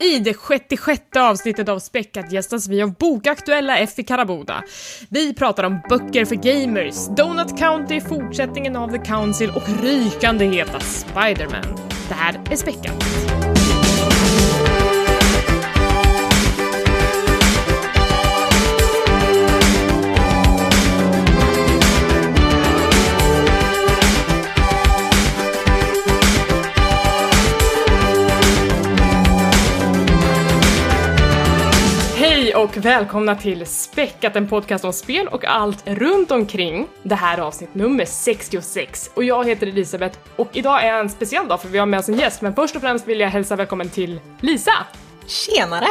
I det 66 avsnittet av Späckat gästas vi av bokaktuella Effie Karaboda. Vi pratar om böcker för gamers, Donut County, fortsättningen av The Council och rykande heta Spiderman. Det här är Späckat. Och välkomna till Späckat, en podcast om spel och allt runt omkring. Det här är avsnitt nummer 66 och jag heter Elisabeth och idag är en speciell dag för vi har med oss en gäst men först och främst vill jag hälsa välkommen till Lisa! Tjenare!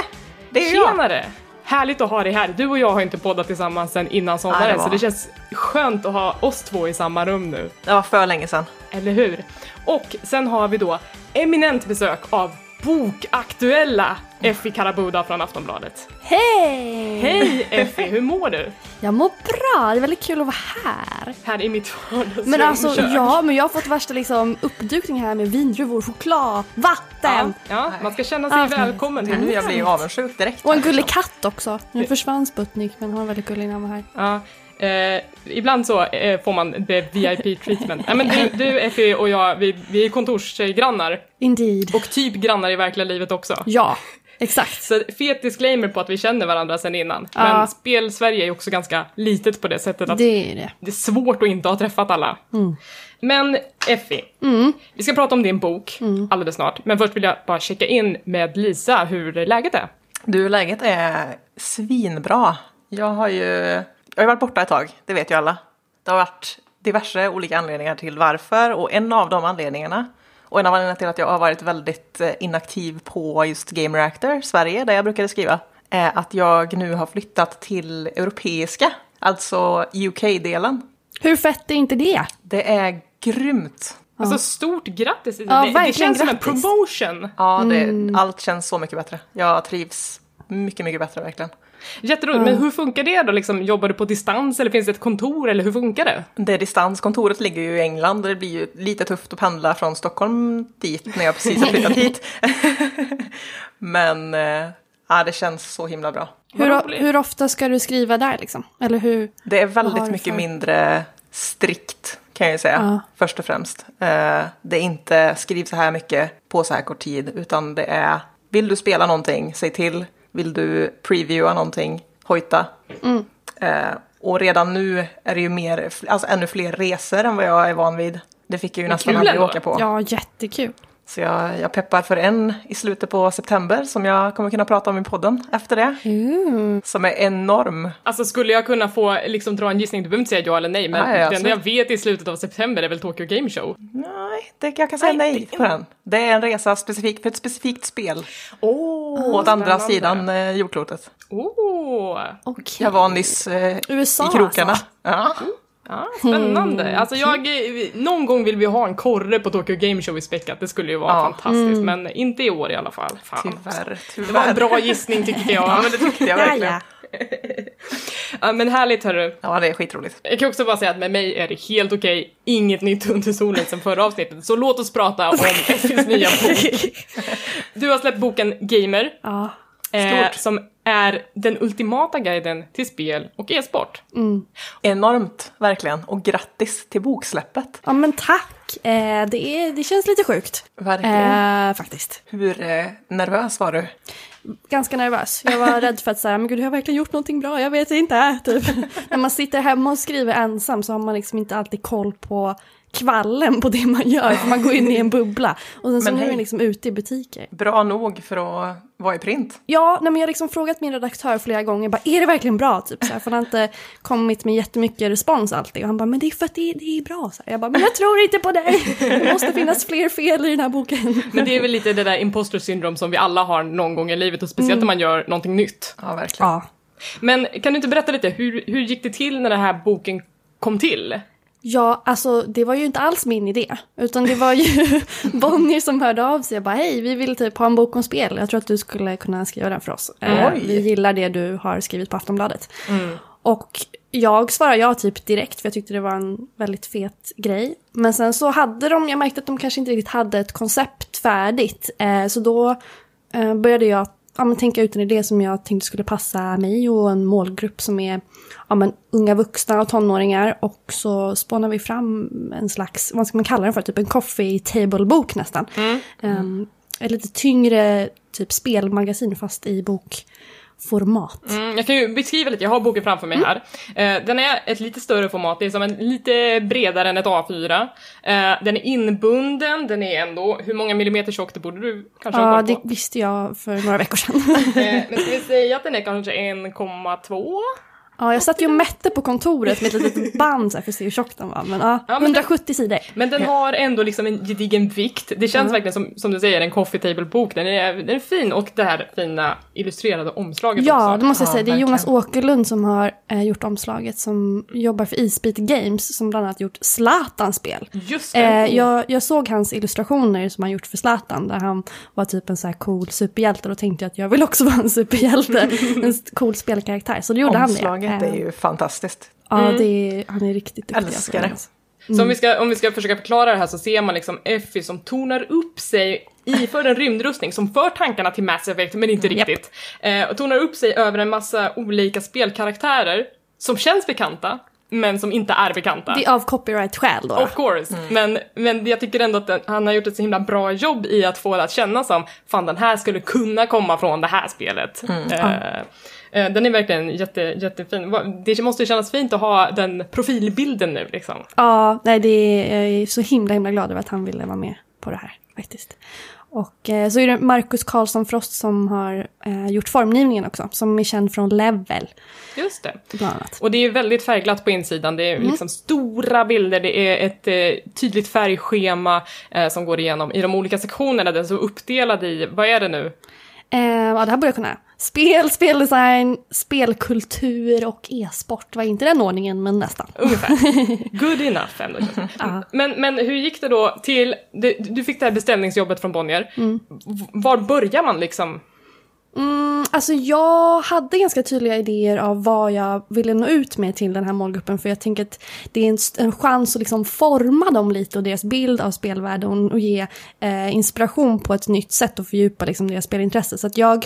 Det är jag. Tjenare! Härligt att ha dig här. Du och jag har inte poddat tillsammans sen innan sommaren det var- så det känns skönt att ha oss två i samma rum nu. Det var för länge sedan. Eller hur? Och sen har vi då eminent besök av bokaktuella Effie Karabuda från Aftonbladet. Hej! Hej Effie, hur mår du? Jag mår bra, det är väldigt kul att vara här. Här i mitt vardagsrum Men alltså kök. ja, men jag har fått värsta liksom uppdukning här med vindruvor, choklad, Ja, vatten ja, man ska känna sig Ja. välkommen till Nu jag blir avundsjuk direkt. och en gullig katt också. Nu försvann Sputnik men han var väldigt gullig när han var här. Ja, eh, ibland så eh, får man det VIP treatment. Ja, men du, du Effie och jag, vi, vi är kontorsgrannar Indeed. och typ grannar i verkliga livet också. Ja, exakt. Så fet disclaimer på att vi känner varandra sedan innan. Ja. Men spel-Sverige är ju också ganska litet på det sättet att Det är det. det är svårt att inte ha träffat alla. Men Effie, vi ska prata om din bok alldeles snart. Men först vill jag bara checka in med Lisa hur läget är. Du, läget är svinbra. Jag har ju jag har varit borta ett tag, det vet ju alla. Det har varit diverse olika anledningar till varför och en av de anledningarna och en av anledningarna till att jag har varit väldigt eh, inaktiv på just Game Reactor Sverige, där jag brukade skriva, är att jag nu har flyttat till europeiska, alltså UK-delen. Hur fett är inte det? Det är grymt. Alltså stort grattis! Ja, det, det känns som en promotion. Ja, det, allt känns så mycket bättre. Jag trivs mycket, mycket bättre verkligen. Jätteroligt, men hur funkar det då? Liksom, jobbar du på distans eller finns det ett kontor eller hur funkar det? Det är distans, kontoret ligger ju i England och det blir ju lite tufft att pendla från Stockholm dit när jag precis har flyttat hit. Men eh, ja, det känns så himla bra. Hur, hur ofta ska du skriva där liksom? Eller hur? Det är väldigt mycket för- mindre strikt kan jag ju säga, Ja. först och främst. Eh, det är inte skriv så här mycket på så här kort tid, utan det är vill du spela någonting, säg till. Vill du previewa någonting, hojta. Mm. Eh, och redan nu är det ju mer, alltså ännu fler resor än vad jag är van vid. Det fick jag ju nästan aldrig ändå. åka på. Ja, jättekul. Så jag, jag peppar för en i slutet på september som jag kommer kunna prata om i podden efter det. Mm. Som är enorm. Alltså skulle jag kunna få liksom dra en gissning, du behöver inte säga ja eller nej, men Nej, det enda jag vet i slutet av september är väl Tokyo Game Show. Nej, det, jag kan säga Nej, nej det- på den. Det är en resa specifik för ett specifikt spel. Åh, Åt andra sidan eh, jordklotet. Åh, Okej. Jag var nyss eh, USA i krokarna. alltså. Ja. Ja, spännande. Mm, Alltså jag, någon gång vill vi ha en korre på Tokyo Game Show i späckat, det skulle ju vara Ja. fantastiskt, men inte i år i alla fall. Fan. Tyvärr, tyvärr. Det var en bra gissning tycker jag. Ja, men det tyckte jag Ja, verkligen. ja. Ja, men härligt hörru. Ja, det är skitroligt. Jag kan också bara säga att med mig är det helt okej, inget nytt under solen sen förra avsnittet, så låt oss prata om Effis nya bok. Du har släppt boken Gamer, Ja. Eh, Stort. som är den ultimata guiden till spel och e-sport. Enormt, verkligen. Och grattis till boksläppet. ja, men tack. Eh, det, är, det känns lite sjukt. Verkligen. Eh, faktiskt. Hur eh, nervös var du? ganska nervös. Jag var rädd för att säga, men gud, har jag verkligen gjort någonting bra? Jag vet inte. Typ. När man sitter hemma och skriver ensam så har man liksom inte alltid koll på kvallen på det man gör, för man går in i en bubbla. Och sen så är man liksom ute i butiker. Bra nog för att vara i print. Ja, nej, men jag har liksom frågat min redaktör flera gånger, bara, är det verkligen bra? Typ, så här, för han har inte kommit med jättemycket respons alltid. Och han bara, men det är för att det är, det är bra. Så här, jag bara, men jag tror inte på dig! Det måste finnas fler fel i den här boken. Men det är väl lite det där imposter syndrom som vi alla har någon gång i livet och speciellt när man gör någonting nytt. Ja, verkligen. Ja. Men kan du inte berätta lite, hur, hur gick det till när den här boken kom till? Ja, alltså det var ju inte alls min idé. Utan det var ju Bonnier som hörde av sig och bara hej, vi vill typ ha en bok om spel. Jag tror att du skulle kunna skriva den för oss. Eh, vi gillar det du har skrivit på Aftonbladet. Och jag svarade ja typ direkt för jag tyckte det var en väldigt fet grej. Men sen så hade de, jag märkte att de kanske inte riktigt hade ett koncept färdigt. Eh, så då eh, började jag ja, men tänka ut en idé som jag tänkte skulle passa mig och en målgrupp som är ja, men, unga vuxna och tonåringar. Och så spånade vi fram en slags, vad ska man kalla den för, typ en coffee table-bok nästan. Um, ett lite tyngre typ spelmagasin fast i bokformat. Mm, jag kan ju beskriva lite, jag har boken framför mig här. Eh, den är ett lite större format, det är som en lite bredare än ett A4. Eh, den är inbunden, den är ändå, hur många millimeter tjock det borde du kanske ha Ja, det på? visste jag för några veckor sedan. Eh, men ska vi säga att den är kanske 1,2? Ja, jag satt ju och mätte på kontoret med ett litet band så här, för att se hur tjock den var. Men ja, Ja, men 170 sidor. Men den har ändå liksom en gedigen vikt. Det känns Mm. verkligen som, som du säger, en coffee table-bok. Den är, den är fin och det här fina illustrerade omslaget Ja, också. det måste jag Ja, säga. Det är. Jonas Åkerlund som har eh, gjort omslaget som jobbar för Isbit Games som bland annat gjort Zlatans spel. Just det. Eh, jag, jag såg hans illustrationer som han gjort för Zlatan där han var typ en så här cool superhjälte. Då tänkte jag att jag vill också vara en superhjälte. en cool spelkaraktär. Så då gjorde Omslaget han det. Är ju fantastiskt. Ja, det är, han är riktigt duktig. Älskar det. alltså. Så om vi, ska, om vi ska försöka förklara det här så ser man liksom Effie som tonar upp sig iför en rymdrustning som för tankarna till Mass Effect men inte Japp. riktigt. Eh, och tonar upp sig över en massa olika spelkaraktärer som känns bekanta men som inte är bekanta. Det är av copyright-skäl då. Of course, men, men jag tycker ändå att den, han har gjort ett så himla bra jobb i att få det att kännas som fan den här skulle kunna komma från det här spelet. Eh, eh, den är verkligen jätte, jättefin. Det måste ju kännas fint att ha den profilbilden nu liksom. Ja, nej, det är, jag är så himla himla glad över att han ville vara med på det här faktiskt. Och eh, så är det Marcus Karlsson Frost som har eh, gjort formgivningen också, som är känd från Level Just det. bland annat. Och det är väldigt färgglatt på insidan, det är liksom stora bilder, det är ett eh, tydligt färgschema eh, som går igenom i de olika sektionerna, den är så uppdelad i, vad är det nu? Eh, ja, det här borde jag kunna. Spel, speldesign, spelkultur och e-sport var inte den ordningen, men nästan. Ungefär. Good enough ändå. men, men hur gick det då till, du, fick det här beställningsjobbet från Bonnier. V- Var börjar man liksom? Mm, alltså jag hade ganska tydliga idéer av vad jag ville nå ut med till den här målgruppen. För jag tänker att det är en, en chans att liksom forma dem lite och deras bild av spelvärlden och ge eh, inspiration på ett nytt sätt och fördjupa liksom, deras spelintresse. Så att jag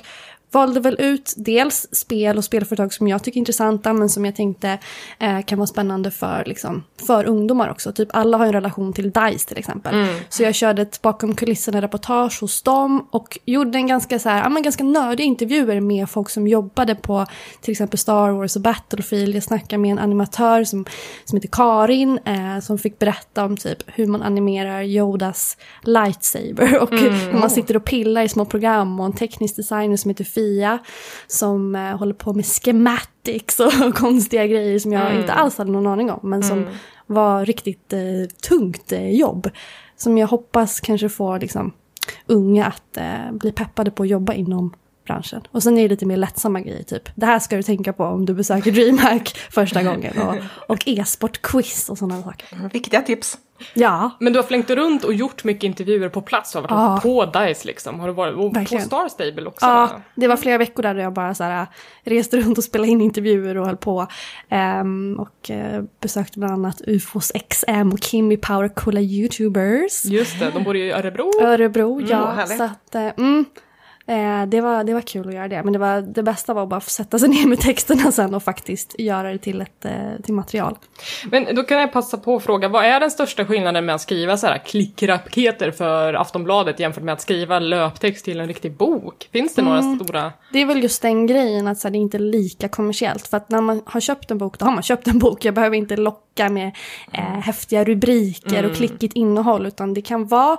valde väl ut dels spel och spelföretag som jag tycker är intressanta men som jag tänkte eh, kan vara spännande för, liksom, för ungdomar också. Typ alla har en relation till DICE till exempel. Så jag körde ett bakom kulisserna reportage hos dem och gjorde en ganska, så här, ja, men ganska nördiga intervjuer med folk som jobbade på till exempel Star Wars och Battlefield. Jag snackade med en animatör som, som heter Karin eh, som fick berätta om typ hur man animerar Yodas lightsaber och hur man sitter och pillar i små program och en teknisk designer som heter Fia som eh, håller på med schematics och konstiga grejer som jag inte alls hade någon aning om men som var riktigt eh, tungt eh, jobb. Som jag hoppas kanske får liksom, unga att eh, bli peppade på att jobba inom branschen. Och sen är det lite mer lättsamma grejer, typ det här ska du tänka på om du besöker DreamHack första gången och, och e-sportquiz och sådana saker. Viktiga tips. Ja, Men du har flängt runt och gjort mycket intervjuer på plats, har varit Ja. på DICE liksom, har du varit, och på Verkligen. Star Stable också. Ja, va? det var flera veckor där jag bara så här, reste runt och spelade in intervjuer och höll på. Ehm, och eh, besökte bland annat UFOs XM och Kimmy Power, coola YouTubers. Just det, de bor i Örebro. Örebro, ja. härligt. så att, eh, mm, eh, det, var, det var kul att göra det. Men det, var, det bästa var att bara sätta sig ner med texterna sen och faktiskt göra det till, ett, eh, till material. Men då kan jag passa på att fråga, vad är den största skillnaden med att skriva så här klickraketer för Aftonbladet jämfört med att skriva löptext till en riktig bok? Finns det några stora... Det är väl just den grejen att så här, det är inte är lika kommersiellt. För att när man har köpt en bok, då har man köpt en bok. Jag behöver inte locka med eh, häftiga rubriker och klickigt innehåll. Utan det kan vara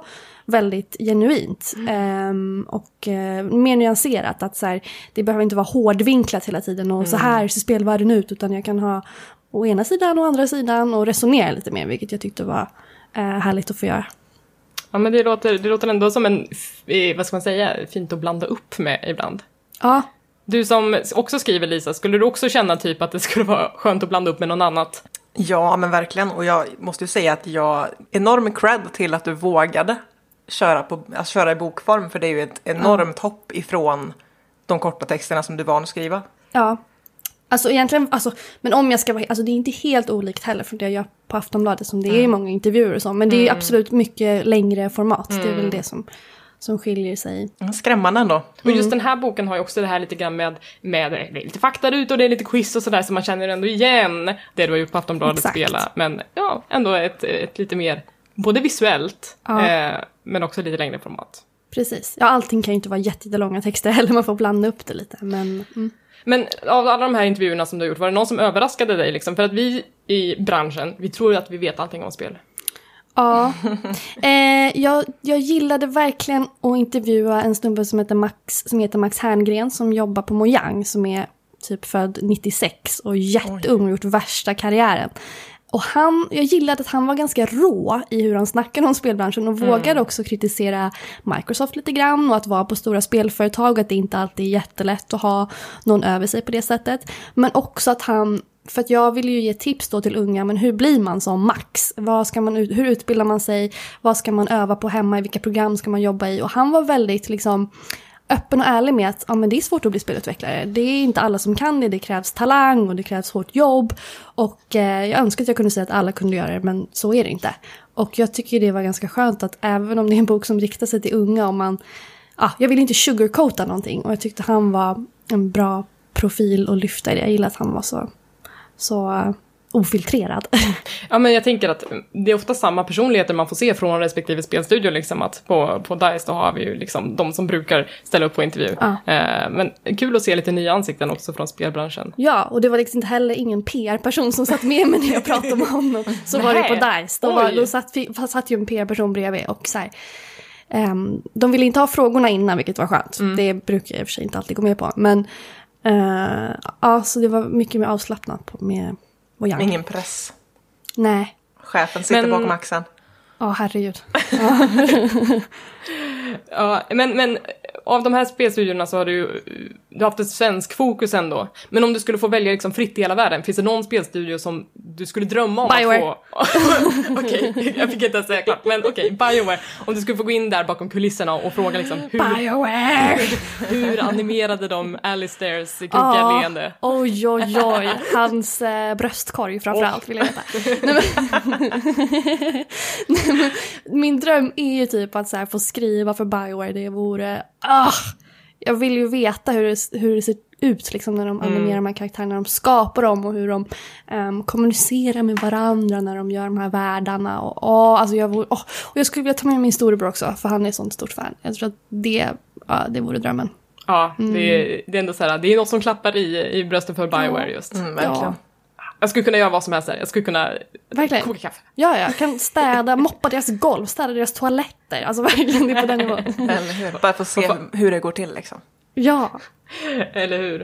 väldigt genuint. ehm, och eh, mer nyanserat. Att så här, det behöver inte vara hårdvinklat hela tiden. Och så här ser spelvärlden ut. Utan jag kan ha å ena sidan och andra sidan. Och resonera lite mer. Vilket jag tyckte var eh, härligt att få göra. Ja men det låter, det låter ändå som en, eh, vad ska man säga, fint att blanda upp med ibland. Ja, Du som också skriver Lisa, skulle du också känna typ att det skulle vara skönt att blanda upp med någon annat? Ja, men verkligen. Och jag måste ju säga att jag... Enorm cred till att du vågade köra, på, alltså köra i bokform. För det är ju ett enormt hopp ifrån de korta texterna som du är van att skriva. Ja. Alltså egentligen, alltså, men om jag ska vara, alltså det är inte helt olikt heller från det jag gör på Aftonbladet som det är i många intervjuer och så. Men det är absolut mycket längre format, det är väl det som, som skiljer sig. Mm, Skrämmande ändå. Och just den här boken har ju också det här lite grann med, med det är lite fakta ut och det är lite quiz och sådär så man känner ändå igen det du har gjort på Aftonbladet Exakt. Spela. Men ja, ändå ett, ett lite mer, både visuellt Ja. eh, men också lite längre format. Precis. Ja, allting kan ju inte vara jättelånga texter heller, man får blanda upp det lite. Men mm. Men av alla de här intervjuerna som du har gjort, var det någon som överraskade dig liksom? För att vi i branschen, vi tror ju att vi vet allting om spel. Ja, eh, jag, jag gillade verkligen att intervjua en snubbe som heter Max, som heter Max Herngren som jobbar på Mojang som är typ född 96 och jätteung och gjort värsta karriären. Och han, jag gillade att han var ganska rå i hur han snackade om spelbranschen och vågade också kritisera Microsoft lite grann och att vara på stora spelföretag och att det inte alltid är jättelätt att ha någon över sig på det sättet. Men också att han för att jag vill ju ge tips då till unga, men hur blir man som Max? Vad ska man, hur utbildar man sig? Vad ska man öva på hemma? I vilka program ska man jobba i? Och han var väldigt liksom öppen och ärlig med att ja, men det är svårt att bli spelutvecklare. Det är inte alla som kan det, det krävs talang och det krävs hårt jobb. Och eh, jag önskar att jag kunde säga att alla kunde göra det, men så är det inte. Och jag tycker det var ganska skönt att även om det är en bok som riktar sig till unga, och man... Ja, jag vill inte sugarcoata någonting och jag tyckte han var en bra profil att lyfta i det. Jag gillar att han var så, så eh, ofiltrerad. Ja men jag tänker att det är ofta samma personligheter man får se från respektive spelstudio liksom att på, på DICE då har vi ju liksom de som brukar ställa upp på intervju. Ja. Eh, men kul att se lite nya ansikten också från spelbranschen. Ja, och det var liksom inte heller ingen PR-person som satt med mig när jag pratade med honom. Så var det på. DICE. Då, var, då satt, satt ju en PR-person bredvid och så här, ehm, de ville inte ha frågorna innan, vilket var skönt. Det brukar jag i och för sig inte alltid gå med på. Men eh, ja, så det var mycket mer avslappnat på, med Mojang. Ingen press. Nej, Chefen sitter Men- bakom axeln. ja herregud. Ja, men, men av de här spelstudiorna så har du du har haft ett svensk fokus ändå. Men om du skulle få välja liksom fritt i hela världen, finns det någon spelstudio som du skulle drömma om Bioware. att få... okej, jag fick inte ens säga klart, men okej, Bioware. Om du skulle få gå in där bakom kulisserna och fråga liksom hur, Bioware! hur animerade de Alistaires kuggiga Ja. leende? Oj, oj, oj. Hans eh, bröstkorg framförallt vill jag veta. Nej, men, min dröm är ju typ att så här, få skriva för Bioware. Det vore... Ah, jag vill ju veta hur det, hur det ser ut liksom, när de animerar de här karaktärerna, när de skapar dem och hur de ehm, kommunicerar med varandra när de gör de här världarna. Och, åh, alltså jag, vore, åh, och jag skulle vilja ta med min storebror också, för han är ett sånt stort fan. Jag tror att det, ja, det vore drömmen. Ja, det, är, det är ändå så här, det är något som klappar i, i bröstet för Bioware just. Mm, verkligen. Ja. Jag skulle kunna göra vad som helst där. Jag skulle kunna Verkligen. koka kaffe. Ja, jag kan städa, moppa deras golv, städa deras toaletter. Alltså verkligen, det är på den nivån. Eller hur? Bara för att se hur det går till liksom. Ja. Eller hur?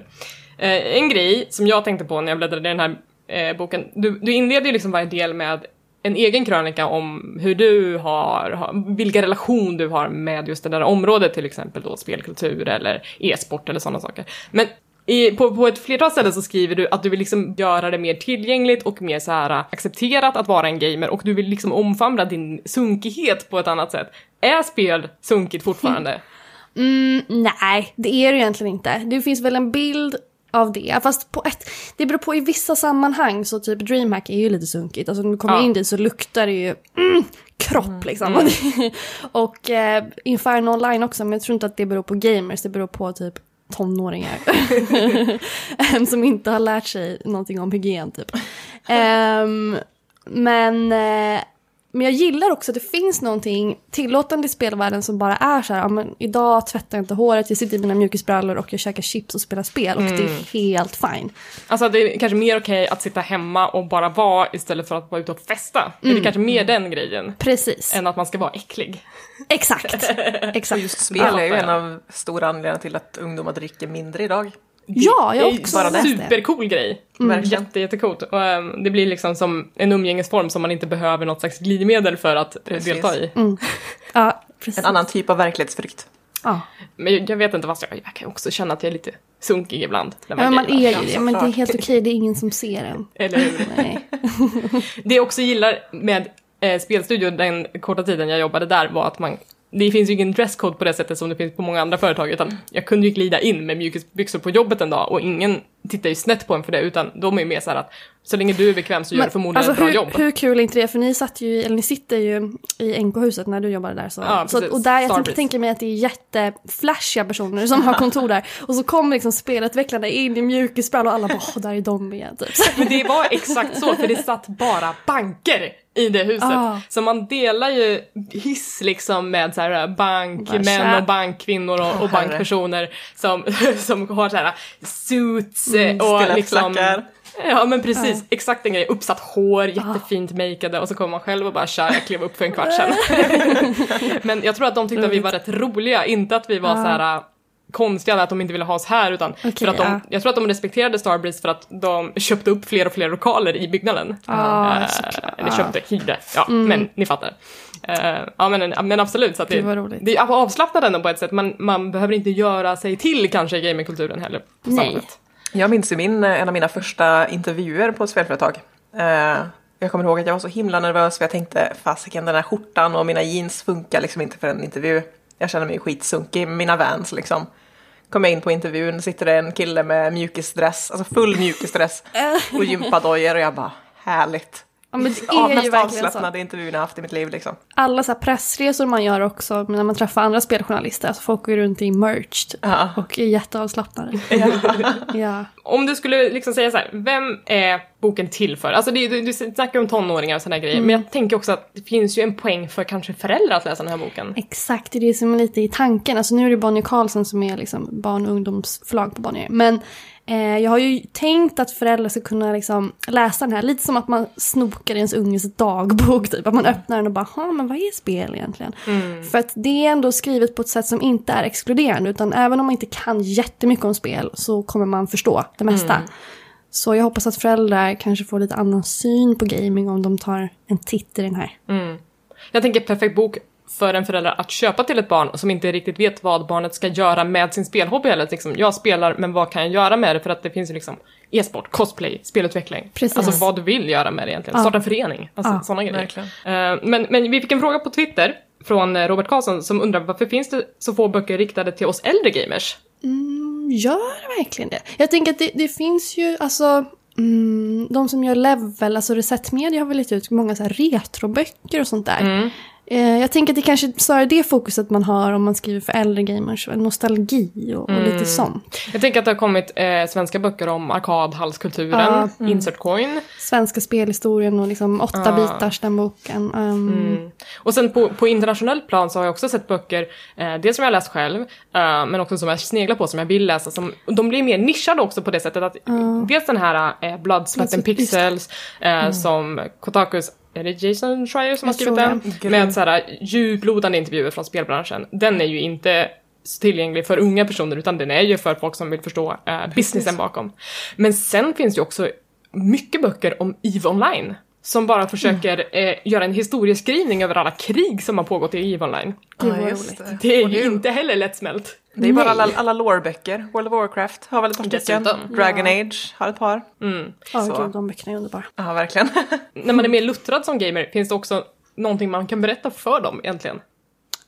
Eh, en grej som jag tänkte på när jag bläddrade i den här eh, boken, du, du inleder ju liksom varje del med en egen krönika om hur du har, har, vilka relation du har med just det där området, till exempel då spelkultur eller e-sport eller sådana saker. Men i, på, på ett flertal ställen så skriver du att du vill liksom göra det mer tillgängligt och mer så här accepterat att vara en gamer och du vill liksom omfamna din sunkighet på ett annat sätt. Är spel sunkigt fortfarande? Mm, nej, det är det egentligen inte. Det finns väl en bild av det. Fast på ett, det beror på i vissa sammanhang så typ DreamHack är ju lite sunkigt. Alltså när du kommer Ja. in dit så luktar det ju mm, kropp liksom. Och, det, och eh, Inferno Online också, men jag tror inte att det beror på gamers, det beror på typ tonåringar. en som inte har lärt sig någonting om hygien typ. Ehm, men, eh, men jag gillar också att det finns någonting tillåtande i spelvärlden som bara är så här, ja, men idag tvättar jag inte håret, jag sitter i mina mjukisbrallor och jag käkar chips och spelar spel och det är helt fine. Alltså det är kanske mer okej att sitta hemma och bara vara istället för att vara ute och festa. Är det kanske mer den grejen? Precis, Än att man ska vara äcklig. exakt. exakt. Just spel är ju en av stora anledningarna till att ungdomar dricker mindre idag. Ja, jag har också bara läst en det. supercool grej. Verkligen. Jätte, jättecoolt. Och, ehm, det blir liksom som en umgängesform som man inte behöver något slags glidmedel för att eh, Precis. delta i. Ja, precis. En annan typ av verklighetsflykt. Ja. Men jag, jag vet inte, fast jag, jag kan också känna att jag är lite sunkig ibland. Ja, men man är Ja, ju det, men det är helt okej, det är ingen som ser en. Eller hur? Nej. Det jag också gillar med eh, spelstudio den korta tiden jag jobbade där var att man det finns ju ingen dresscode på det sättet som det finns på många andra företag utan jag kunde ju glida in med mjukisbyxor på jobbet en dag och ingen tittar ju snett på en för det, utan de är ju mer så att så länge du är bekväm så gör du förmodligen alltså, ett bra hur, jobb. Hur kul är inte det? För ni satt ju, eller ni sitter ju i NK-huset när du jobbade där. Så, Ja, så, och där, jag tänker, tänker mig att det är jätteflashiga personer som har kontor där. Och så kommer liksom spelutvecklarna in i mjukisbrall och alla bara åh, där är de igen. Typ. Men det var exakt så, för det satt bara banker i det huset. Ah. Så man delar ju hiss liksom med så här bankmän Tja. och bankkvinnor och, och bankpersoner som, som har så här suits eh, och liksom... Ja men precis, exakt en grej. Uppsatt hår, jättefint makeade och så kommer man själv och bara tja, jag klev upp för en kvart sedan. men jag tror att de tyckte att vi var rätt roliga, inte att vi var så här äh, konstiga, att de inte ville ha oss här utan för att de, ja. jag tror att de respekterade Starbreeze för att de köpte upp fler och fler lokaler i byggnaden. Ja, Eh, såklart. eller köpte, hyrde, ja men ni fattar. Eh, ja men, men absolut, så att det, roligt. det är avslappnat ändå på ett sätt, man, man behöver inte göra sig till kanske i gamingkulturen heller. På Nej. sätt. Jag minns ju min, en av mina första intervjuer på ett spelföretag. Eh, jag kommer ihåg att jag var så himla nervös för jag tänkte fasiken den här skjortan och mina jeans funkar liksom inte för en intervju. Jag känner mig skitsunkig med mina vans liksom. Kommer jag in på intervjun, sitter det en kille med mjukisdress, alltså full mjukisdress och gympadojor och jag bara härligt. Ja, men det Ja, är ju mest verkligen så. avslappnade intervjun jag haft i mitt liv liksom. Alla så här pressresor man gör också när man träffar andra speljournalister, alltså folk går ju runt i merch typ, Ja. och är jätteavslappnade. ja. Om du skulle liksom säga så här, vem är boken till för? Alltså det, du, du snackar om tonåringar och sådana grejer, men jag tänker också att det finns ju en poäng för kanske föräldrar att läsa den här boken. Exakt, det är det som är lite i tanken. Alltså nu är det Bonnier Carlsen som är liksom barn och ungdomsförlag på Bonnier. Men eh, jag har ju tänkt att föräldrar ska kunna liksom läsa den här lite som att man snokar i ens unges dagbok. Typ. Att man öppnar den och bara, "Ha, men vad är spel egentligen? För att det är ändå skrivet på ett sätt som inte är exkluderande. Utan även om man inte kan jättemycket om spel så kommer man förstå det mesta. Så jag hoppas att föräldrar kanske får lite annan syn på gaming om de tar en titt i den här. Jag tänker perfekt bok för en förälder att köpa till ett barn som inte riktigt vet vad barnet ska göra med sin spelhobby eller liksom, jag spelar men vad kan jag göra med det för att det finns ju liksom e-sport, cosplay, spelutveckling. Precis. Alltså vad du vill göra med det egentligen. Starta en förening, alltså Ja, sådana grejer. Eh, men, men vi fick en fråga på Twitter från eh, Robert Karlsson som undrar varför finns det så få böcker riktade till oss äldre gamers? Mm, gör verkligen det? Jag tänker att det, det finns ju, alltså, mm, de som gör level, alltså Reset Media har väl lite ut många så här retroböcker och sånt där. Mm. Eh, jag tänker att det kanske snarare är det fokuset man har om man skriver för äldre gamers, nostalgi och, och lite sånt. Jag tänker att det har kommit eh, svenska böcker om arkadhalskulturen, insert coin. Svenska spelhistorien och liksom åtta bitars den boken. Um, Och sen på, på internationell plan så har jag också sett böcker, eh, dels som jag läst själv, eh, men också som jag sneglar på, som jag vill läsa. Som, de blir mer nischade också på det sättet att dels den här eh, Blood, Sweat and Pixels, eh, som Kotakus är det Jason Schreier som har Jag skrivit tror den? Med så här djuplodande intervjuer från spelbranschen. Den är ju inte tillgänglig för unga personer utan den är ju för folk som vill förstå eh, businessen bakom. Men sen finns det ju också mycket böcker om EVE Online. Som bara försöker eh, göra en historieskrivning över alla krig som har pågått i EVE Online. Gud, Ja, det. Det är ju inte heller lättsmält. Det är bara alla, alla lore-böcker. World of Warcraft har väl ett par stycken. Dragon Age har ett par. Ja, Så. gud, de böckerna är underbara. Ja, verkligen. När man är mer luttrad som gamer finns det också någonting man kan berätta för dem egentligen.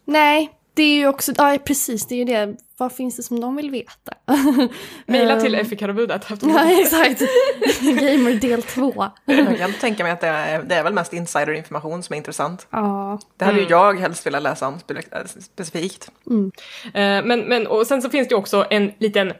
Nej, det är ju också, ja precis, det är ju det. Vad finns det som de vill veta? Maila till Effie Karabuda. Ja, exakt. Gamer del två. Jag kan tänka mig att det är, det är väl mest insider-information som är intressant. Ja, Det hade ju jag helst velat läsa om äh, specifikt. Eh, men, men, och sen så finns det ju också en liten,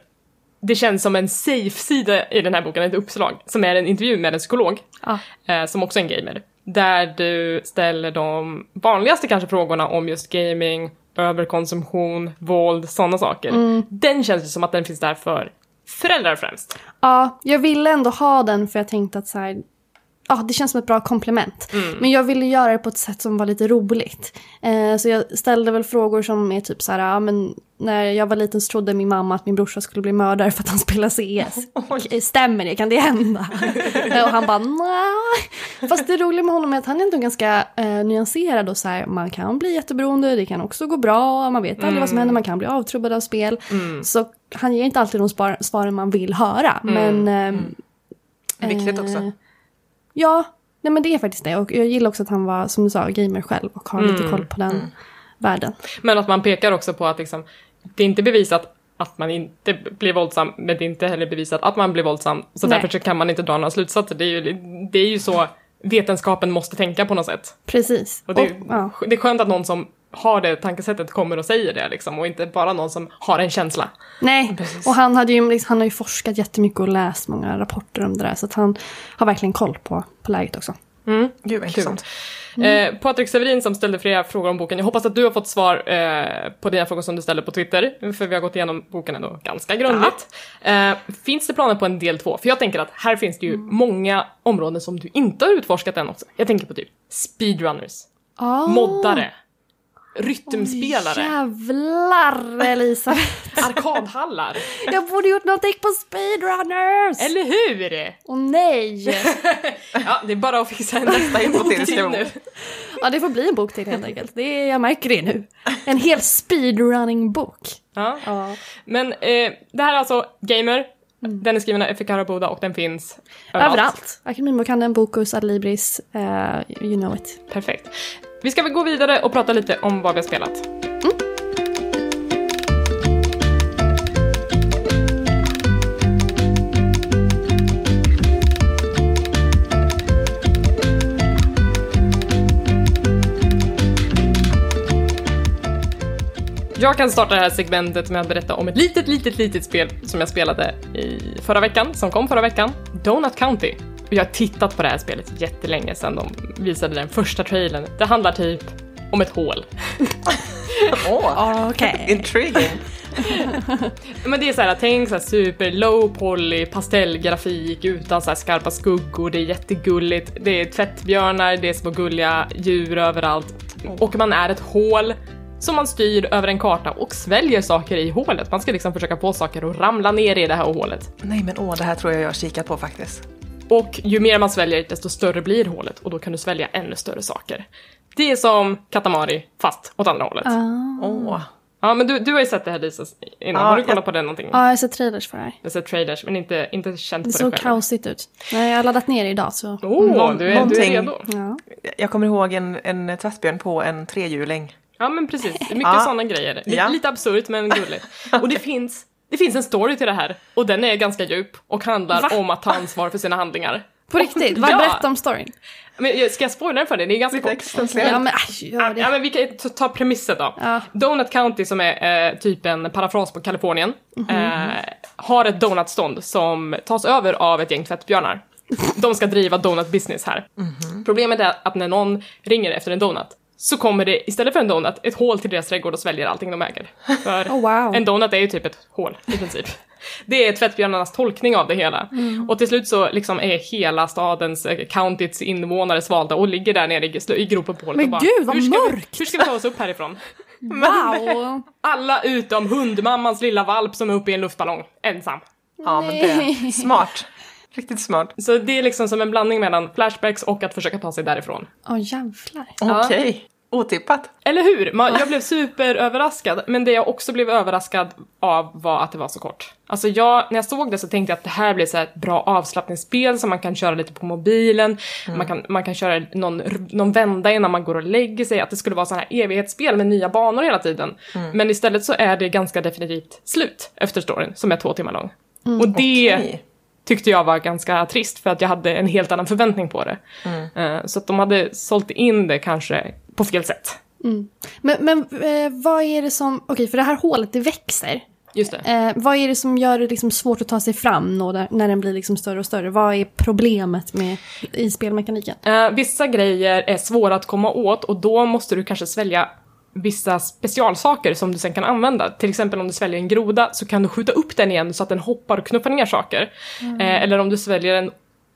det känns som en safe-sida i den här boken, ett uppslag, som är en intervju med en psykolog, Ja. eh, som också är en gamer. Där du ställer de vanligaste kanske frågorna om just gaming, överkonsumtion, våld, sådana saker. Den känns ju som att den finns där för föräldrar främst. ja, jag ville ändå ha den för jag tänkte att så här, ja, det känns som ett bra komplement. Men jag ville göra det på ett sätt som var lite roligt. Eh, så jag ställde väl frågor som är typ så här, ja men när jag var liten så trodde min mamma att min brorsa skulle bli mördare för att han spelar CS. Stämmer det? Kan det hända? Eh, och han bara nej. Fast det roliga med honom är att han är ändå ganska eh, nyanserad och så här, man kan bli jätteberoende, det kan också gå bra, man vet aldrig vad som händer, man kan bli avtrubbad av spel. Så han ger inte alltid de svaren man vill höra. Men ehm, Viktigt Eh, också. Ja, nej men det är faktiskt det. Och jag gillar också att han var, som du sa, gamer själv och har lite koll på den världen. Men att man pekar också på att liksom, det är inte bevisat att man inte blir våldsam, men det är inte heller bevisat att man blir våldsam. Så Nej. därför så kan man inte dra några slutsatser. Det är ju, det är ju så vetenskapen måste tänka på något sätt. Precis. Och det, Och, ja. det är skönt att någon som har det tankesättet kommer och säger det liksom, och inte bara någon som har en känsla. Nej, Precis. och han, hade ju, liksom, han har ju forskat jättemycket och läst många rapporter om det där. Så att han har verkligen koll på, på läget också. Gud vad intressant. Eh, Patrik Severin som ställde flera frågor om boken. Jag hoppas att du har fått svar eh, på dina frågor som du ställde på Twitter, för vi har gått igenom boken ändå ganska grundligt. Eh, finns det planer på en del två? För jag tänker att här finns det ju många områden som du inte har utforskat än också. Jag tänker på typ speedrunners, Ah. moddare, rytmspelare, Jävlar Elisabeth! arkadhallar. Jag borde gjort någonting på speedrunners! Eller hur? Åh nej! Ja, det är bara att fixa en nästa info till till nu. Ja, det får bli en bok till helt enkelt. Det är, jag märker det nu. En hel speedrunning-bok. Ja. Ja. Men eh, det här är alltså Gamer. Den är skriven av Effe Karaboda och den finns överallt. Överallt. Akademibokhandeln, Bokus, Adlibris, eh, you know it. Perfekt. Vi ska väl gå vidare och prata lite om vad vi har spelat. Jag kan starta det här segmentet med att berätta om ett litet, litet, litet spel som jag spelade i förra veckan, som kom förra veckan. Donut County. Jag har tittat på det här spelet jättelänge sedan de visade den första trailern. Det handlar typ om ett hål. Åh, Okej. intriguing. Men det är så här, tänk så här super low poly pastellgrafik utan så här skarpa skuggor, det är jättegulligt, det är tvättbjörnar, det är små gulliga djur överallt och man är ett hål som man styr över en karta och sväljer saker i hålet. Man ska liksom försöka få saker att ramla ner i det här hålet. Nej men åh, det här tror jag jag har kikat på faktiskt. Och ju mer man sväljer, desto större blir hålet och då kan du svälja ännu större saker. Det är som Katamari, fast åt andra hållet. Ah. Åh. Ja, men du, du har ju sett det här Lisa innan. Ja, har du jag- kollat på det någonting? Ja, jag har sett trailers för det här. Jag har sett trailers, men inte, inte känt Det på såg det själv. kaosigt ut. Nej, jag har laddat ner det idag så... Åh, Någon- du, är, du är redo. Ja. Jag kommer ihåg en, en tvättbjörn på en trehjuling. Ja, men precis. Det är mycket Ja. sådana grejer. Lite, Ja. lite absurt, men gulligt. Och det finns, det finns en story till det här. Och den är ganska djup och handlar Va? om att ta ansvar för sina handlingar. På riktigt? Vad Ja. Berätta om storyn. Men jag- ska jag spoila den för dig? Det är ganska Lite kort. Ja, men gör Ja, det. men vi kan ta- premisset då. Ja. Donut County som är eh, typ en parafras på Kalifornien Mhm. eh, har ett donutstånd som tas över av ett gäng tvättbjörnar. De ska driva donut business här. Mhm. Problemet är att när någon ringer efter en donut så kommer det istället för en donut ett hål till deras trädgård och sväljer allting de äger. För Oh, wow. en donut är ju typ ett hål i princip. Det är tvättbjörnarnas tolkning av det hela. Mm. Och till slut så liksom är hela stadens, eh, countyts invånare svalda och ligger där nere i, i gropen på hålet Men och bara, gud, vad hur ska Vi, mörkt." hur ska vi ta oss upp härifrån? Wow! Alla utom hundmammans lilla valp som är uppe i en luftballong, ensam. Ja, men det. Smart. Riktigt smart. Så det är liksom som en blandning mellan flashbacks och att försöka ta sig därifrån. Åh jävlar. Okej. Otippat. Eller hur? Man, jag blev superöverraskad, men det jag också blev överraskad av var att det var så kort. Alltså jag, när jag såg det så tänkte jag att det här blir så här ett bra avslappningsspel som man kan köra lite på mobilen, man, kan, man kan köra någon, någon vända innan man går och lägger sig, att det skulle vara så här evighetsspel med nya banor hela tiden. Men istället så är det ganska definitivt slut efter storyn, som är två timmar lång. och det Okej. Tyckte jag var ganska trist för att jag hade en helt annan förväntning på det. Eh, Så att de hade sålt in det kanske på fel sätt. Men, men eh, vad är det som... Okej, för det här hålet det växer. Just det. Eh, vad är det som gör det liksom svårt att ta sig fram när den blir liksom större och större? Vad är problemet med i spelmekaniken? Eh, vissa grejer är svåra att komma åt och då måste du kanske svälja vissa specialsaker som du sen kan använda. Till exempel om du sväljer en groda så kan du skjuta upp den igen så att den hoppar och knuffar ner saker. Eh, eller om du sväljer en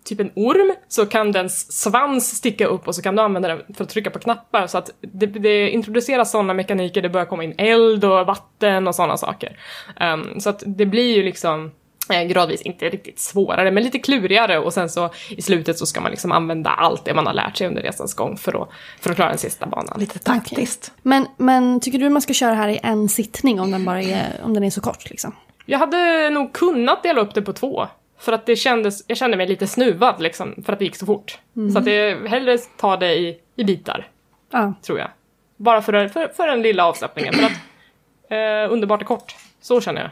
typ en orm så kan dens svans sticka upp och så kan du använda den för att trycka på knappar så att det, det introduceras sådana mekaniker, det börjar komma in eld och vatten och sådana saker. Ehm, så att det blir ju liksom gradvis inte riktigt svårare men lite klurigare och sen så i slutet så ska man liksom använda allt det man har lärt sig under resans gång för att, för att klara den sista banan. Lite taktiskt. Men, men tycker du man ska köra här i en sittning om den bara är, om den är så kort liksom? Jag hade nog kunnat dela upp det på två. För att det kändes, jag kände mig lite snuvad liksom, för att det gick så fort. Så att jag hellre ta det i, i bitar, Ja. tror jag. Bara för, för, för den lilla avslappningen, för att eh, underbart är kort. Så känner jag.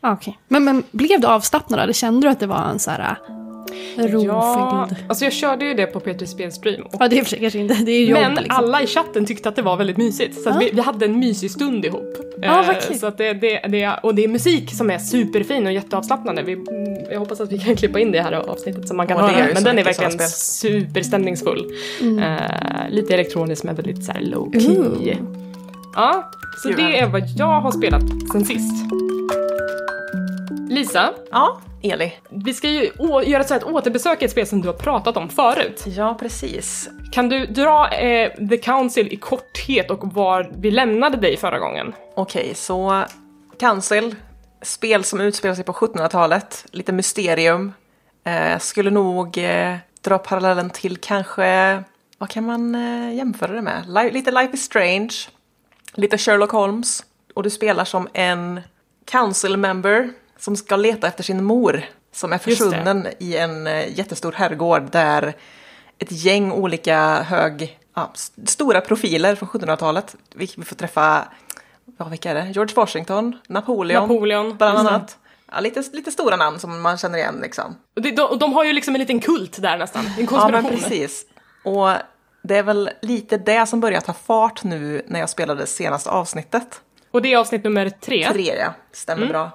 Ah, Okej. Men, men blev du avslappnad? Eller kände du att det var en så här äh, rofylld... Ja, Ja. alltså jag körde ju det på Petri Spelstream. Och det är kanske inte, det är ju jobb Men liksom. alla i chatten tyckte att det var väldigt mysigt. Så Ja. vi, vi hade en mysig stund ihop. Ja, Eh, vad kul. så att det, det, det, och det är musik som är superfin och jätteavslappnande. Vi, mm, jag hoppas att vi kan klippa in det här avsnittet så man kan det höra. ju Men den är verkligen superstämningsfull. Mm. Eh, lite elektronisk men väldigt så här low key. Ooh. Ja, så det är vad jag har spelat sen sist. Lisa, Ja, Eli. vi ska ju göra ett, så här ett återbesök i ett spel som du har pratat om förut. Ja, precis. Kan du dra eh, The Council i korthet och var vi lämnade dig förra gången? Okej, så Council, spel som utspelar sig på 1700-talet, lite mysterium. Eh, skulle nog eh, dra parallellen till kanske, vad kan man eh, jämföra det med? Li- lite Life is Strange, lite Sherlock Holmes. Och du spelar som en Council member som ska leta efter sin mor som är försvunnen i en eh, jättestor herrgård där ett gäng olika hög, ja, stora profiler från 1700-talet. Vi, får träffa, ja, vilka är det? George Washington, Napoleon, Napoleon. bland det. annat. Ja, lite, lite stora namn som man känner igen liksom. Och de, de, de har ju liksom en liten kult där nästan, en Ja, konspiration. men precis. Och det är väl lite det som börjar ta fart nu när jag spelade senaste avsnittet. Och det är avsnitt nummer tre. Tre, ja. Stämmer Mm. bra.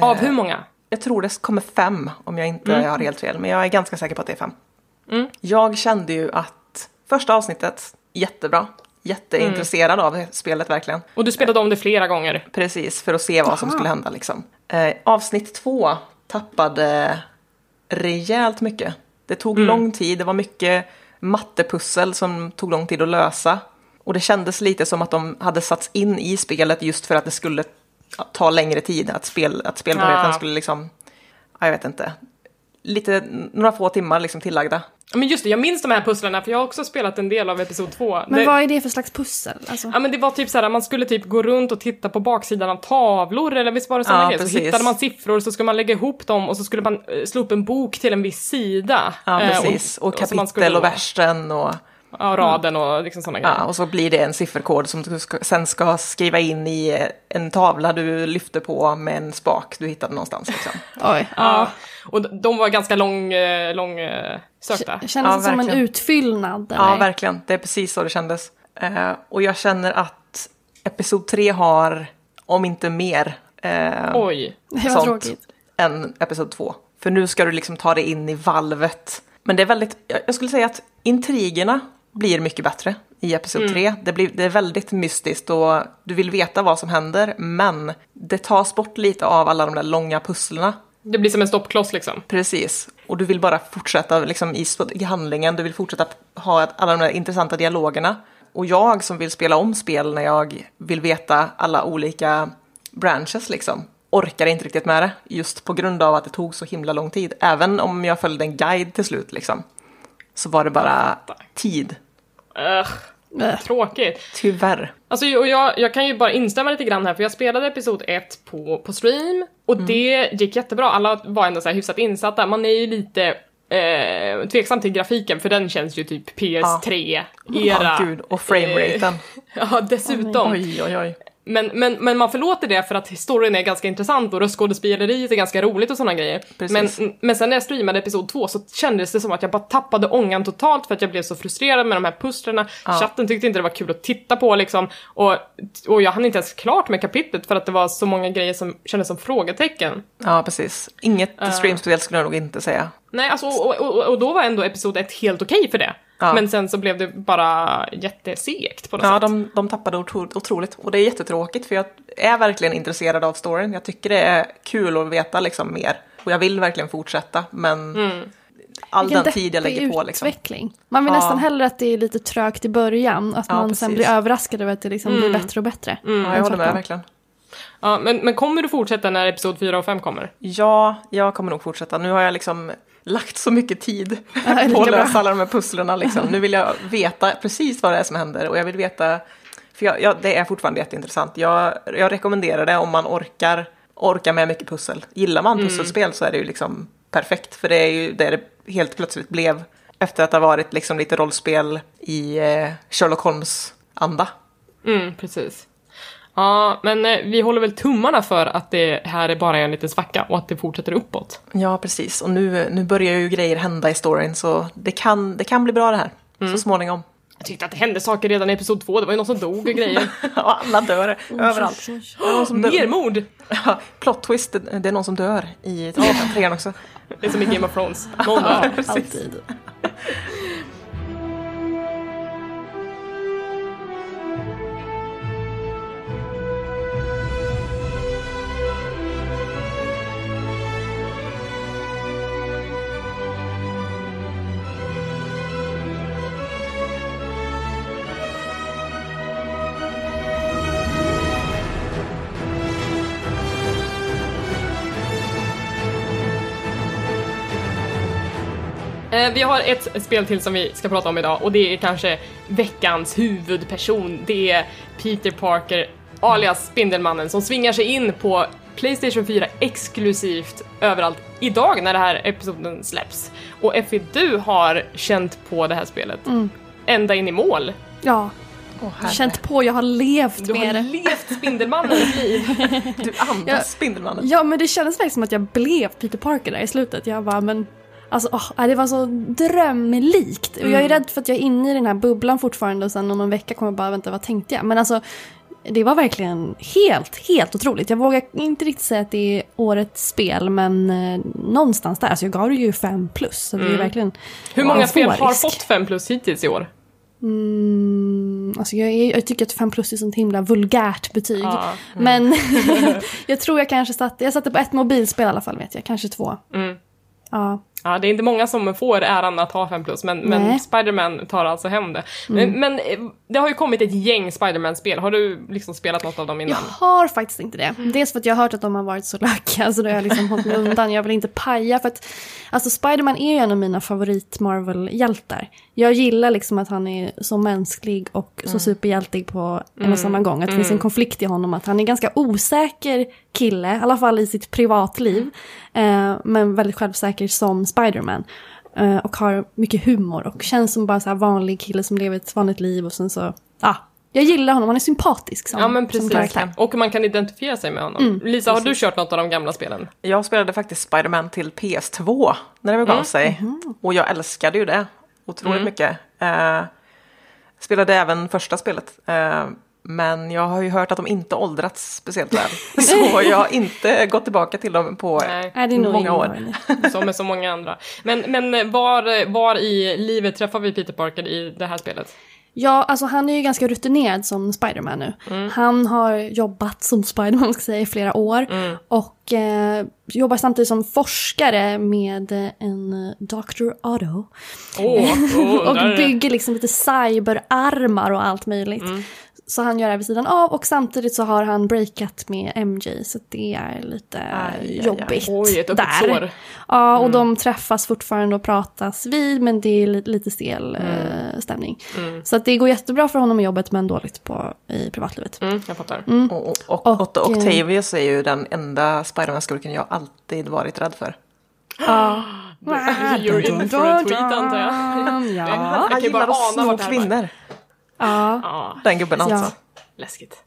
Av hur många? Jag tror det kommer fem om jag inte har helt fel, men jag är ganska säker på att det är fem. Mm. Jag kände ju att första avsnittet, jättebra. Jätteintresserad av spelet verkligen. Och du spelade om det flera gånger. Precis, för att se vad som Aha. skulle hända liksom. Eh, avsnitt två tappade rejält mycket. Det tog lång tid, det var mycket mattepussel som tog lång tid att lösa. Och det kändes lite som att de hade satts in i spelet just för att det skulle ta längre tid. Att, spel, att spelbarheten Ah. skulle liksom, ja, jag vet inte, lite, några få timmar liksom tillagda. Men just det, jag minns de här pusslarna för jag har också spelat en del av episod två. Men det, vad är det för slags pussel? Alltså, Ja men det var typ såhär, man skulle typ gå runt och titta på baksidan av tavlor eller visst var det sådana Ja, grejer? Så hittade man siffror så skulle man lägga ihop dem och så skulle man eh, slå upp en bok till en viss sida. Ja, Eh, precis. Och, så man kapitel skulle och versen och... Ja, raden och liksom sådana grejer. Ja, och så blir det en sifferkod som du ska, sen ska skriva in i en tavla du lyfter på med en spak du hittade någonstans. Liksom. oj. Ja, och de var ganska lång, eh, lång sökta. Kändes Ja, det som en utfyllnad? Ja, eller? verkligen. Det är precis så det kändes. Eh, och jag känner att Episod 3 har, om inte mer, eh, Oj. Det var sånt tråkigt. än Episod 2. För nu ska du liksom ta dig in i valvet. Men det är väldigt, jag- jag skulle säga att intrigerna blir mycket bättre i Episod 3. Det, blir, det är väldigt mystiskt och du vill veta vad som händer, men det tas bort lite av alla de där långa pusslerna. Det blir som en stoppkloss liksom. Precis. Och du vill bara fortsätta liksom, i, i handlingen, du vill fortsätta ha alla de där intressanta dialogerna. Och jag som vill spela om spel när jag vill veta alla olika branches liksom, orkar inte riktigt med det. Just på grund av att det tog så himla lång tid. Även om jag följde en guide till slut liksom. Så var det bara tid. Ugh, tråkigt. Tyvärr. Alltså, och jag, jag kan ju bara instämma lite grann här, för jag spelade episod 1 på, på stream och Mm. det gick jättebra. Alla var ändå så här hyfsat insatta. Man är ju lite eh, tveksam till grafiken, för den känns ju typ PS3-era. Ja, gud. Och frameraten. Ja, dessutom. Oj, oj, oj. Men, men, men man förlåter det för att historien är ganska intressant och röstskådespeleriet är ganska roligt och sådana grejer. Precis. Men, men sen när jag streamade episod 2 så kändes det som att jag bara tappade ångan totalt för att jag blev så frustrerad med de här pusslerna. Chatten tyckte inte det var kul att titta på liksom. Och, och jag hann inte ens klart med kapitlet för att det var så många grejer som kändes som frågetecken. Ja, precis. Inget streamspel skulle jag nog inte säga. Nej, alltså, och, och, och då var ändå episod 1 helt okej för det. Ja. Men sen så blev det bara jättesegt på något Ja, sätt. de, de tappade otro, otroligt. Och det är jättetråkigt för jag är verkligen intresserad av storyn. Jag tycker det är kul att veta liksom mer. Och jag vill verkligen fortsätta, men all Vilken den tid jag lägger på liksom. utveckling. Man vill Ja. nästan hellre att det är lite trögt i början, att Ja, man sen precis. blir överraskad över att det liksom blir bättre och bättre. Ja, jag håller med verkligen. Ja, men, men kommer du fortsätta när episod 4 och 5 kommer? Ja, jag kommer nog fortsätta. Nu har jag liksom lagt så mycket tid Ja, på att lösa alla de här pusslerna. Liksom. Nu vill jag veta precis vad det är som händer och jag vill veta, för jag, jag, det är fortfarande jätteintressant. Jag, jag rekommenderar det om man orkar, orkar med mycket pussel. Gillar man pusselspel så är det ju liksom perfekt, för det är ju det det helt plötsligt blev efter att ha varit liksom lite rollspel i eh, Sherlock Holmes-anda. Mm, precis. Ja, men eh, vi håller väl tummarna för att det här är bara en liten svacka och att det fortsätter uppåt. Ja, precis. Och nu, nu börjar ju grejer hända i storyn så det kan, det kan bli bra det här. Så småningom. Jag tyckte att det hände saker redan i episod två, det var ju någon som dog och grejer. Och alla dör överallt. Oj, oj, oj. Det är någon som dör. Mer mord! Ja, plot twist, det, är någon som dör i trean trean också. Det är som i Game of Thrones. Någon dör. Alltid. Vi har ett spel till som vi ska prata om idag och det är kanske veckans huvudperson. Det är Peter Parker alias Spindelmannen som svingar sig in på Playstation 4 exklusivt överallt idag när det här episoden släpps. Och Effie, du har känt på det här spelet ända in i mål. Ja, jag har herre. känt på, jag har levt Du har med det. levt Spindelmannens liv. Du andas Ja. Spindelmannen. Ja, men det kändes verkligen som att jag blev Peter Parker där i slutet. Jag bara, men alltså, nej, det var så drömlikt. Och jag är rädd för att jag är inne i den här bubblan fortfarande och sen om någon vecka kommer jag bara, vänta, vad tänkte jag? Men alltså, det var verkligen helt, helt otroligt. Jag vågar inte riktigt säga att det är årets spel, men eh, någonstans där. Alltså jag gav det ju 5 plus, så det är verkligen Hur många spel har fått 5 plus hittills i år? Mm, alltså jag, jag tycker att 5 plus är sånt himla vulgärt betyg. Ja. Men jag tror jag kanske satte, jag satte på ett mobilspel i alla fall vet jag, kanske två. Mm. Ja. Ja, det är inte många som får äran att ha 5 plus, men, men. Spider-Man tar alltså hem det. Men, men eh, det har ju kommit ett gäng Spider-Man-spel. Har du liksom spelat något av dem Jag innan? har faktiskt inte det. Dels för att jag har hört att de har varit så lökiga så då har jag liksom hållit mig undan. Jag vill inte paja för att alltså Spiderman är ju en av mina favorit Marvel-hjältar. Jag gillar liksom att han är så mänsklig och så superhjältig på en och samma gång. Att det finns en konflikt i honom att han är ganska osäker kille, i alla fall i sitt privatliv. Eh, men väldigt självsäker som Spiderman. Eh, och har mycket humor och känns som bara så här vanlig kille som lever ett vanligt liv och sen så, ja. jag gillar honom, han är sympatisk som, Ja, men som precis. karaktär. Och man kan identifiera sig med honom. Lisa, har du kört något av de gamla spelen? Jag spelade faktiskt Spider-Man till PS2 när det begav sig. Och jag älskade ju det otroligt mycket. Eh, spelade även första spelet. Eh, men jag har ju hört att de inte åldrats speciellt väl. Så jag har inte gått tillbaka till dem på Nej. Många år. Som med så många andra. Men, men var, var i livet träffar vi Peter Parker i det här spelet? Ja, alltså han är ju ganska rutinerad som Spiderman nu. Han har jobbat som Spiderman ska säga, i flera år. Och eh, jobbar samtidigt som forskare med eh, en eh, Dr. Otto. Åh, oh, och bygger liksom lite cyberarmar och allt möjligt. Så han gör det här vid sidan av och samtidigt så har han breakat med MJ så det är lite Aj, aj, aj. jobbigt. Oj, ett öppet där. sår. Ja, och de träffas fortfarande och pratas vid men det är li- lite stel eh, stämning. Så att det går jättebra för honom i jobbet men dåligt på, i privatlivet. Mm, jag fattar. Och, och, och, Och, Otto eh, Octavius är ju den enda Spider-Man-skurken jag alltid varit rädd för. Ja. You're in for a tweet, antar jag. Ja. kan Han ju bara gillar att ana slå vart det här var. Ja. Ja, Den gubben Ja. alltså. läskigt.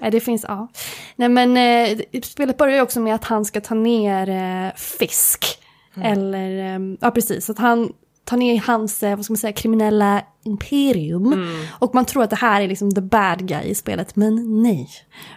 Ja, det finns, ja. Nej men eh, spelet börjar ju också med att han ska ta ner eh, fisk. Eller, eh, ja precis, att han tar ner hans, eh, vad ska man säga, kriminella imperium. Och man tror att det här är liksom the bad guy i spelet, men nej.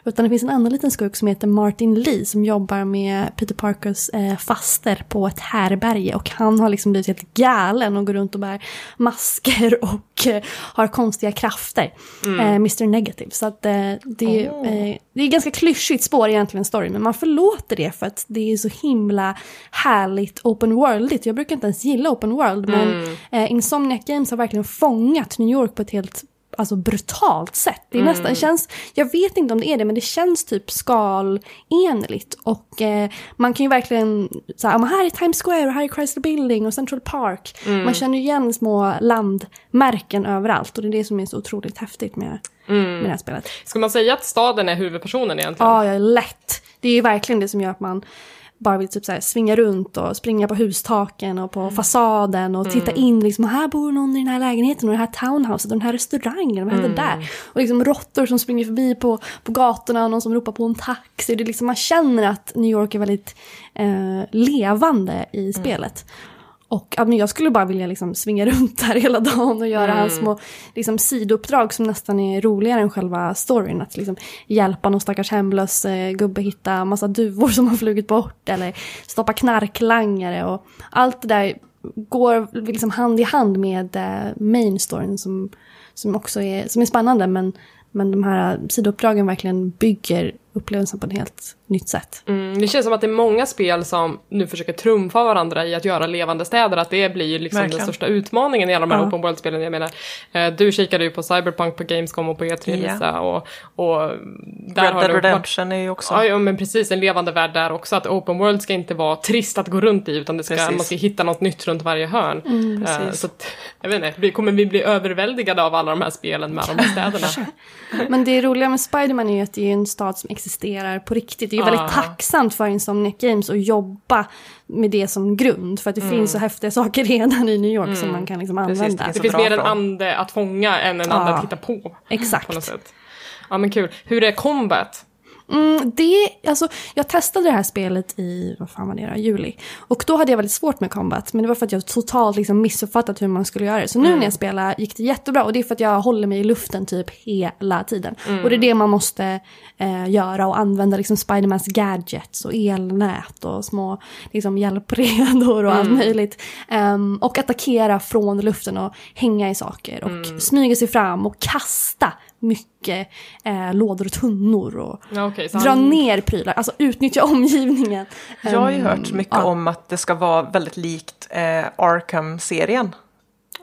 Utan det finns en annan liten skurk som heter Martin Lee som jobbar med Peter Parkers eh, faster på ett härberge. Och han har liksom blivit helt galen och går runt och bär masker och eh, har konstiga krafter. Eh, Mr Negative. Så att eh, det, eh, det är ganska klyschigt spår egentligen story, men man förlåter det för att det är så himla härligt open worldigt. Jag brukar inte ens gilla open world, men eh, Insomniac Games har verkligen fångat New York på ett helt alltså brutalt sätt. Det är nästan, det känns, jag vet inte om det är det, men det känns typ skalenligt. Och eh, man kan ju verkligen, så här, "Ja, men här är Times Square och här är Chrysler Building och Central Park. Man känner igen små landmärken överallt och det är det som är så otroligt häftigt med, med det här spelet. Ska man säga att staden är huvudpersonen egentligen? Ja, är lätt. Det är ju verkligen det som gör att man bara vill typ så här svinga runt och springa på hustaken och på fasaden och titta in liksom, här bor någon i den här lägenheten och det här townhouset och den här restaurangen, vad händer där? Och liksom råttor som springer förbi på, på gatorna och någon som ropar på en taxi. Det är liksom, man känner att New York är väldigt eh, levande i spelet. Och ja, men jag skulle bara vilja liksom svinga runt där hela dagen och göra hans små liksom, sidouppdrag som nästan är roligare än själva storyn. Att liksom, hjälpa någon stackars hemlös eh, gubbe hitta massa duvor som har flugit bort eller stoppa knarklangare. Och allt det där går liksom hand i hand med eh, main storyn som, som också är, som är spännande. Men, men de här sidouppdragen verkligen bygger upplevelsen på ett helt nytt sätt. Mm, det känns som att det är många spel som nu försöker trumfa varandra i att göra levande städer, att det blir liksom Verkligen. den största utmaningen i alla de här Ja. open world-spelen. Jag menar, eh, du kikade ju på Cyberpunk på Gamescom och på E3 Ja. Lisa och, och där Red har Dead Redemption är ju också... Ja, ja, men precis. En levande värld där också. Att open world ska inte vara trist att gå runt i, utan det ska, Precis. man ska hitta något nytt runt varje hörn. Mm, precis. så att, jag vet inte, vi- kommer vi bli överväldigade av alla de här spelen med de här städerna? Men det roliga med Spiderman är ju att det är en stad som existerar på riktigt. Det är ju väldigt Ah. tacksamt för Insomniac Games att jobba med det som grund. För att det finns så häftiga saker redan i New York som man kan liksom Precis, använda. det Det Så finns mer en ande att fånga än en ande Ja. att hitta på. På något Exakt. sätt. Ja men kul. Hur är combat? Mm, det, alltså, jag testade det här spelet i, vad fan var det då, juli. Och då hade jag väldigt svårt med combat. Men det var för att jag totalt liksom missuppfattat hur man skulle göra det. Så nu när jag spelar gick det jättebra. Och det är för att jag håller mig i luften typ hela tiden. Och det är det man måste eh, göra. Och använda liksom Spidermans gadgets och elnät och små liksom, hjälpredor och allt möjligt. Ehm, och attackera från luften och hänga i saker. Och smyga sig fram och kasta mycket eh, lådor och tunnor. Och, Ja, så dra han- ner prylar, alltså utnyttja omgivningen. Jag har ju Ehm, hört mycket ja. om att det ska vara väldigt likt eh, Arkham-serien.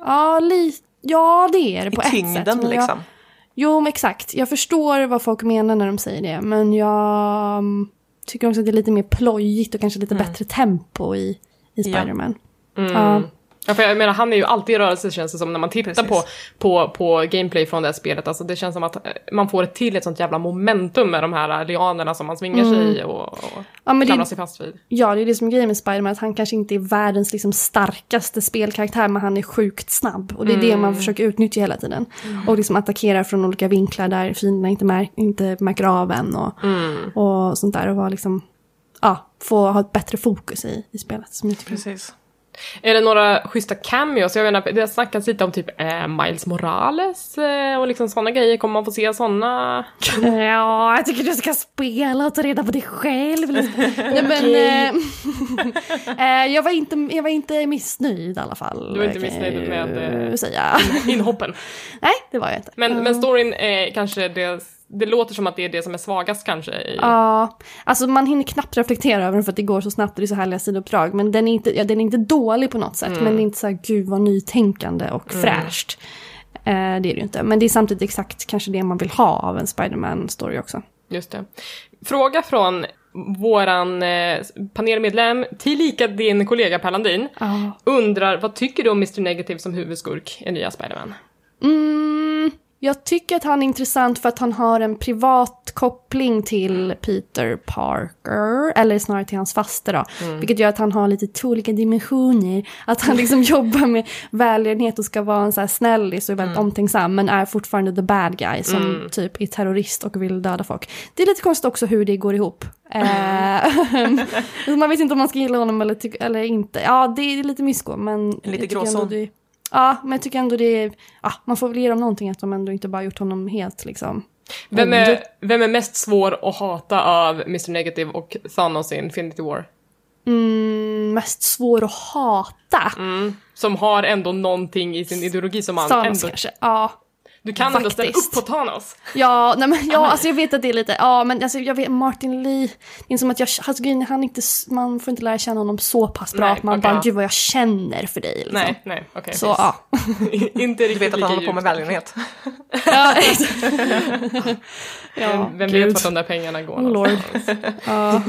Ja, li- ja, det är det på I ett tyngden sätt. men liksom. Jag, jo, men exakt. Jag förstår vad folk menar när de säger det. Men jag mm, tycker också att det är lite mer plojigt och kanske lite bättre tempo i, i Ja. Spiderman. Mm. Ja. För jag menar, han är ju alltid i rörelse känns det som när man tittar Precis. på, på, på gameplay från det här spelet. Alltså det känns som att eh, man får ett till ett sånt jävla momentum med de här lianerna som man svingar sig i och, och Ja, men klamrar det, sig fast vid. ja, det är det som är grejen med Spiderman, att han kanske inte är världens liksom, starkaste spelkaraktär, men han är sjukt snabb. Och det är det man försöker utnyttja hela tiden. Och liksom attackera från olika vinklar där fienderna inte, mär- inte märker av en och, och sånt där. Och vara liksom, ja, få ha ett bättre fokus i, i spelet. Som jag tycker. Precis. Är det några schyssta cameos? Jag menar, det har snackats lite om typ eh, Miles Morales eh, och liksom sådana grejer. Kommer man få se sådana? Ja, jag tycker du ska spela och ta reda på det själv. Nej, men, eh, eh, jag, var inte, jag var inte missnöjd i alla fall. Du var inte missnöjd med, eh, Säga. Inhoppen. Nej, det var jag inte. Men, men storyn är kanske det, det låter som att det är det som är svagast kanske. I, Ja, alltså man hinner knappt reflektera över den för att det går så snabbt och det är så härliga sidouppdrag. Men den är inte, ja, den är inte dålig på något sätt, men det är inte så här gud vad nytänkande och fräscht. Eh, det är det ju inte. Men det är samtidigt exakt kanske det man vill ha av en Spiderman-story också. Just det. Fråga från våran eh, panelmedlem, tillika din kollega Per Landin, Ja. undrar vad tycker du om Mr Negative som huvudskurk i nya Spiderman? Mm, jag tycker att han är intressant för att han har en privat koppling till Peter Parker, eller snarare till hans faster då. Vilket gör att han har lite två olika dimensioner. Att han liksom jobbar med välgörenhet och ska vara en så här snällis och väldigt omtänksam men är fortfarande the bad guy som typ är terrorist och vill döda folk. Det är lite konstigt också hur det går ihop. Eh, man vet inte om man ska gilla honom eller, eller inte. Ja, det är lite mysko men... lite gråzon. Ja, men jag tycker ändå det är... Ja, man får väl ge dem någonting att de ändå inte bara gjort honom helt liksom... Vem är, vem är mest svår att hata av Mr Negative och Thanos i Infinity War? Mm, mest svår att hata. Som har ändå någonting i sin ideologi som man Thanos ändå... kanske. Ja. Du kan ändå ställa upp på Thanos. Ja, nej men ja, alltså jag vet att det är lite, ja men alltså jag vet Martin Lee, det är som att jag, alltså han inte, man får inte lära känna honom så pass bra Nej, att man okej. bara, gud vad jag känner för dig liksom. Nej, nej, okej. Så ja. inte Du riktigt vet att han håller på med välgörenhet. ja, ja Vem gud. vet vart de där pengarna går Oh, lord. någonstans. Ja.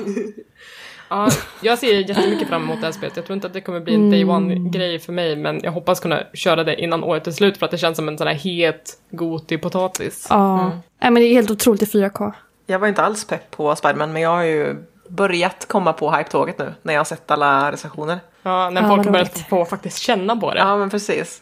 Ja, jag ser jättemycket fram emot det här spelet. Jag tror inte att det kommer bli en day Mm. one-grej för mig, men jag hoppas kunna köra det innan året är slut för att det känns som en sån här het, gotig potatis. Ja. Nej men det är helt otroligt i 4K. Jag var inte alls pepp på Spiderman men jag har ju börjat komma på hype-tåget nu när jag har sett alla recensioner. Ja, när Ja, folk har börjat få faktiskt känna på det. Ja men precis.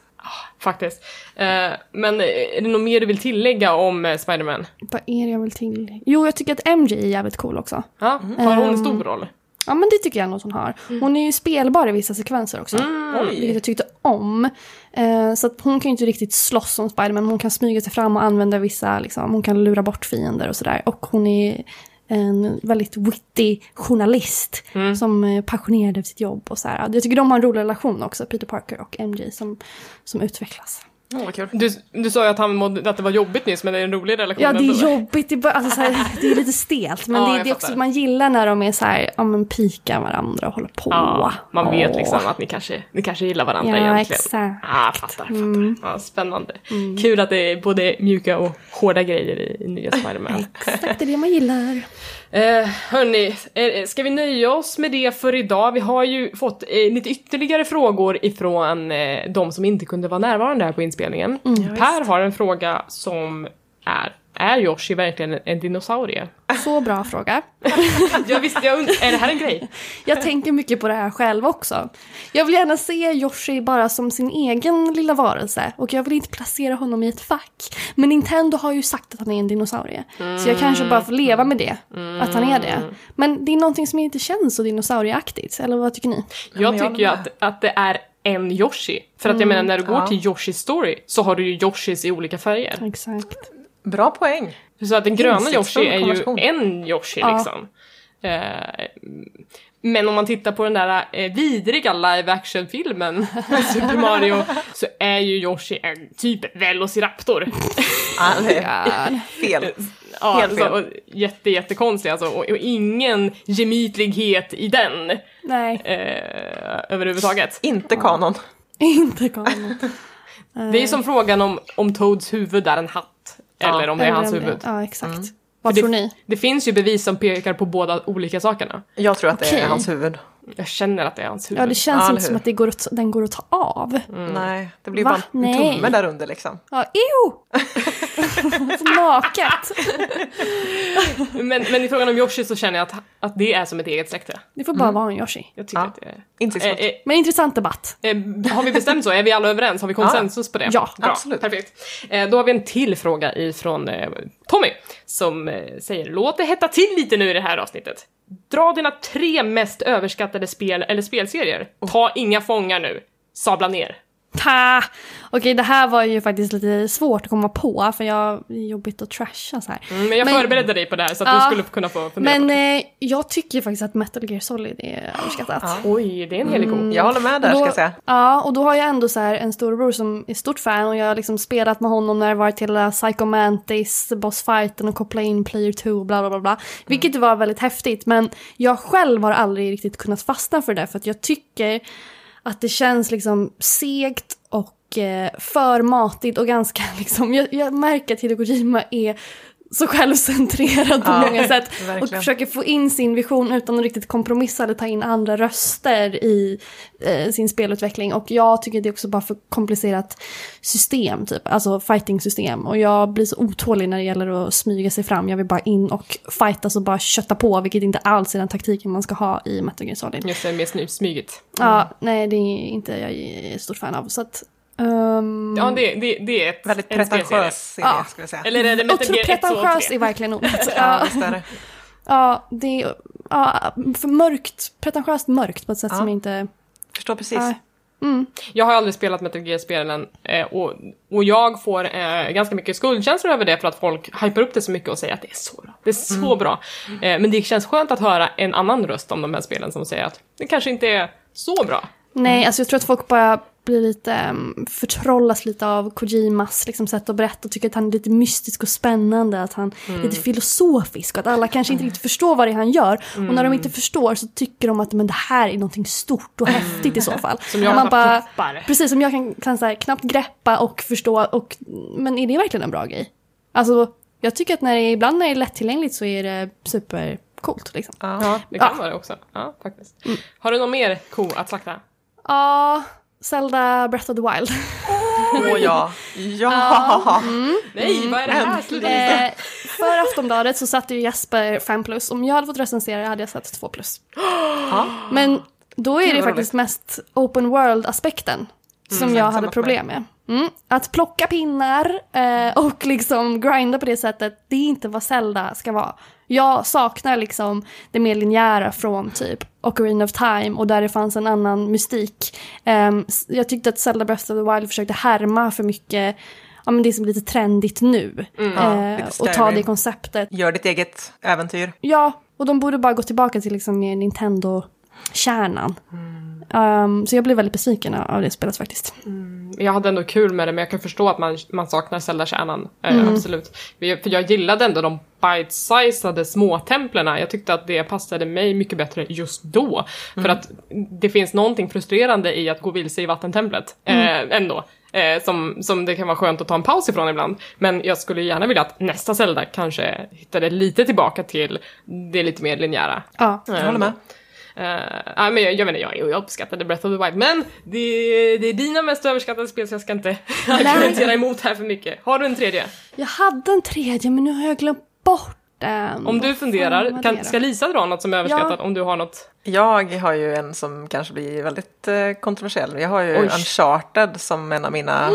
Faktiskt. Eh, men är det något mer du vill tillägga om eh, Spider-Man? Vad är det jag vill till? Jo, jag tycker att MJ är jävligt cool också. Ja, har hon en Ehm, stor roll? Ja, men det tycker jag nog att hon har. Hon är ju spelbar i vissa sekvenser också. Oj. Vilket jag tyckte om. Eh, så att hon kan ju inte riktigt slåss som Spiderman, men hon kan smyga sig fram och använda vissa, liksom, hon kan lura bort fiender och sådär. Och hon är en väldigt witty journalist som är passionerad över sitt jobb och så här. Jag tycker de har en rolig relation också, Peter Parker och MJ, som, som utvecklas. Vad kul. Du, du sa ju att, han mådde, att det var jobbigt nyss, men det är en rolig relation. Ja, det ändå. är jobbigt, det är, bara, alltså, så här, det är lite stelt. Men Ja, det, det är också, man gillar när de är så här, ja men pikar varandra och håller på. Ja, man vet liksom att ni kanske, ni kanske gillar varandra Ja, egentligen. exakt. Ah, fattar, fattar. Ja, spännande. Kul att det är både mjuka och hårda grejer i, i nya Spiderman. Exakt, det är det man gillar. Eh, hörni, eh, ska vi nöja oss med det för idag? Vi har ju fått eh, lite ytterligare frågor ifrån eh, de som inte kunde vara närvarande här på inspelningen. per har en fråga som är, är Yoshi verkligen en, dinosaurie? Så bra fråga. jag visste, jag und- är det här en grej? Jag tänker mycket på det här själv också. Jag vill gärna se Yoshi bara som sin egen lilla varelse och jag vill inte placera honom i ett fack. Men Nintendo har ju sagt att han är en dinosaurie. Så jag kanske bara får leva med det, att han är det. Men det är någonting som inte känns så dinosaurieaktigt, eller vad tycker ni? Jag jag tycker ju att, att det är en Yoshi. För att jag menar när du går Ja. till Yoshi's story så har du ju Yoshis i olika färger. Exakt. Bra poäng. Så att den gröna Yoshi är ju en Yoshi Ja. liksom. Eh, men om man tittar på den där eh, vidriga live action-filmen Super Mario så är ju Yoshi en typ Velociraptor. Ja. fel. Ja, Helt så, fel. och jätte, jättekonstig alltså och, och ingen gemytlighet i den Nej, eh, överhuvudtaget. Inte kanon. inte kanon. Det är som frågan om, om Toads huvud är en hatt. Eller om det är hans det- huvud. Ja, exakt. Vad För tror det, ni? det finns ju bevis som pekar på båda olika sakerna. Jag tror att det är hans huvud. Jag känner att det är hans huvud. Ja, det känns eller inte som att det går att, den går att ta av. Nej, det blir Va? bara en Nej. tumme där under liksom. Ja, ew! så naket. Men, men i frågan om Yoshi så känner jag att, att det är som ett eget släkte. Det får bara vara en Yoshi. Jag tycker Ja. att det är... Insiktsfullt. Eh, eh, Men intressant debatt. eh, har vi bestämt så? Är vi alla överens? Har vi konsensus på det? Ja, Bra, absolut. Perfekt. Eh, då har vi en till fråga ifrån eh, Tommy som säger låt det hetta till lite nu i det här avsnittet. Dra dina tre mest överskattade spel eller spelserier. Ta inga fångar nu. Sabla ner. Ta! Okej, det här var ju faktiskt lite svårt att komma på för jag, det är jobbigt att trasha så här. Mm, men jag Men- förberedde dig på det här så att Ja, du skulle kunna få fundera på Men det. eh, jag tycker faktiskt att Metal Gear Solid är överskattat. Oj, det är en helig ko. Jag håller med där Och ska då, jag säga. Ja, och då har jag ändå så här en storebror som är stort fan och jag har liksom spelat med honom när det varit till hela Psycho Mantis, bossfighten och koppla in player 2 och bla bla bla bla. Vilket var väldigt häftigt men jag själv har aldrig riktigt kunnat fastna för det för att jag tycker att det känns liksom segt och eh, för matigt och ganska liksom, jag, jag märker att Hideo Kojima är så självcentrerad på Ja, många sätt och verkligen. försöker få in sin vision utan att riktigt kompromissa eller ta in andra röster i eh, sin spelutveckling. Och jag tycker det är också bara för komplicerat system, typ. alltså fighting-system. Och jag blir så otålig när det gäller att smyga sig fram. Jag vill bara in och fightas och bara kötta på, vilket inte alls är den taktiken man ska ha i Metal Gear Solid. Just det, mer sny- smygigt. Ja, nej det är inte jag är stort fan av. Så att, ehm, Ja, det, det, det är ett, Väldigt pretentiös serie Ja. skulle jag säga. Eller är det Metal Otro Gear 1, 2 och pretentiös 3? är verkligen ordet. Ja, visst är det. ja, det är ja, för mörkt, pretentiöst mörkt på ett sätt Ja. som inte... Förstår precis. Nej. Jag har aldrig spelat Metal Gear-spelen eh, och, och jag får eh, ganska mycket skuldkänslor över det för att folk hypar upp det så mycket och säger att det är så bra. Det är så bra. Eh, men det känns skönt att höra en annan röst om de här spelen som säger att det kanske inte är så bra. Nej, alltså jag tror att folk bara blir lite, um, förtrollas lite av Kojimas liksom, sätt att berätta och tycker att han är lite mystisk och spännande, att han är lite filosofisk och att alla kanske inte riktigt förstår vad det är han gör. Och när de inte förstår så tycker de att men det här är någonting stort och häftigt i så fall. Som jag man bara. Precis, som jag kan, kan här, knappt greppa och förstå. Och, men är det verkligen en bra grej? Alltså, jag tycker att när det, ibland när det är lättillgängligt så är det supercoolt. Liksom. Ja. Ja, det kan Ja. vara det också. Ja, faktiskt. Har du någon mer ko att slakta? Ja, Zelda Breath of the Wild. Åh ja. Ja! Nej, vad är det här? Eh, för Aftonbladet så satte ju Jesper 5 plus. Om jag hade fått recensera hade jag satt 2 plus. Men då är det vad faktiskt mest open world-aspekten som jag hade problem med. Mm. Att plocka pinnar eh, och liksom grinda på det sättet, det är inte vad Zelda ska vara. Jag saknar liksom det mer linjära från typ Ocarina of Time och där det fanns en annan mystik. S- jag tyckte att Zelda Breath of the Wild försökte härma för mycket Ja, men det som är lite trendigt nu. Ja, Eh, lite och ta det konceptet. Gör ditt eget äventyr. Ja, och de borde bara gå tillbaka till liksom mer Nintendo-kärnan. Um, så jag blev väldigt besviken av det spelet faktiskt. Jag hade ändå kul med det, men jag kan förstå att man, man saknar Zelda-kärnan. Eh, absolut. För jag- För jag gillade ändå de bite-sizade småtemplerna. Jag tyckte att det passade mig mycket bättre just då. För att det finns någonting frustrerande i att gå vilse i vattentemplet. Eh, ändå. Eh, som, som det kan vara skönt att ta en paus ifrån ibland. Men jag skulle gärna vilja att nästa Zelda kanske hittade lite tillbaka till det lite mer linjära. Ja. Jag håller med. Uh, ja, men jag, jag menar, jag, jag uppskattade Breath of the Wild, men det, det är dina mest överskattade spel så jag ska inte argumentera emot här för mycket. Har du en tredje? Jag hade en tredje men nu har jag glömt bort den. Om du funderar, kan, ska Lisa dra något som är överskattat om du har något? Jag har ju en som kanske blir väldigt eh, kontroversiell. Jag har ju Oj. Uncharted som en av mina,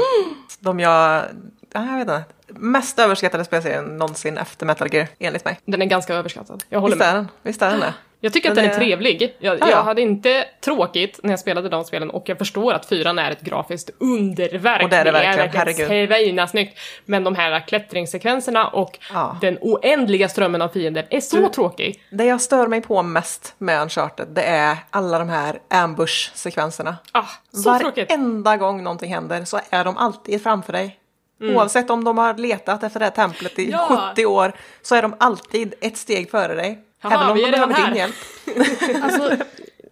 de jag, ja, jag vet inte, mest överskattade spelserien någonsin efter Metal Gear, enligt mig. Den är ganska överskattad. Jag håller Visst är med. den? Visst är den det? Jag tycker att Den är är- trevlig. Jag, Ja, ja. jag hade inte tråkigt när jag spelade de spelen och jag förstår att fyran är ett grafiskt underverk. Och det är det verkligen, herregud. svinasnyggt. Men de här klättringssekvenserna och Ja. den oändliga strömmen av fiender är så Du- tråkig. Det jag stör mig på mest med Uncharted, det är alla de här ambush-sekvenserna. Ah, så tråkigt. Varenda gång någonting händer så är de alltid framför dig. Mm. Oavsett om de har letat efter det här templet i Ja. 70 år så är de alltid ett steg före dig. Jaha, Även om vi de är behöver här. din hjälp. Alltså,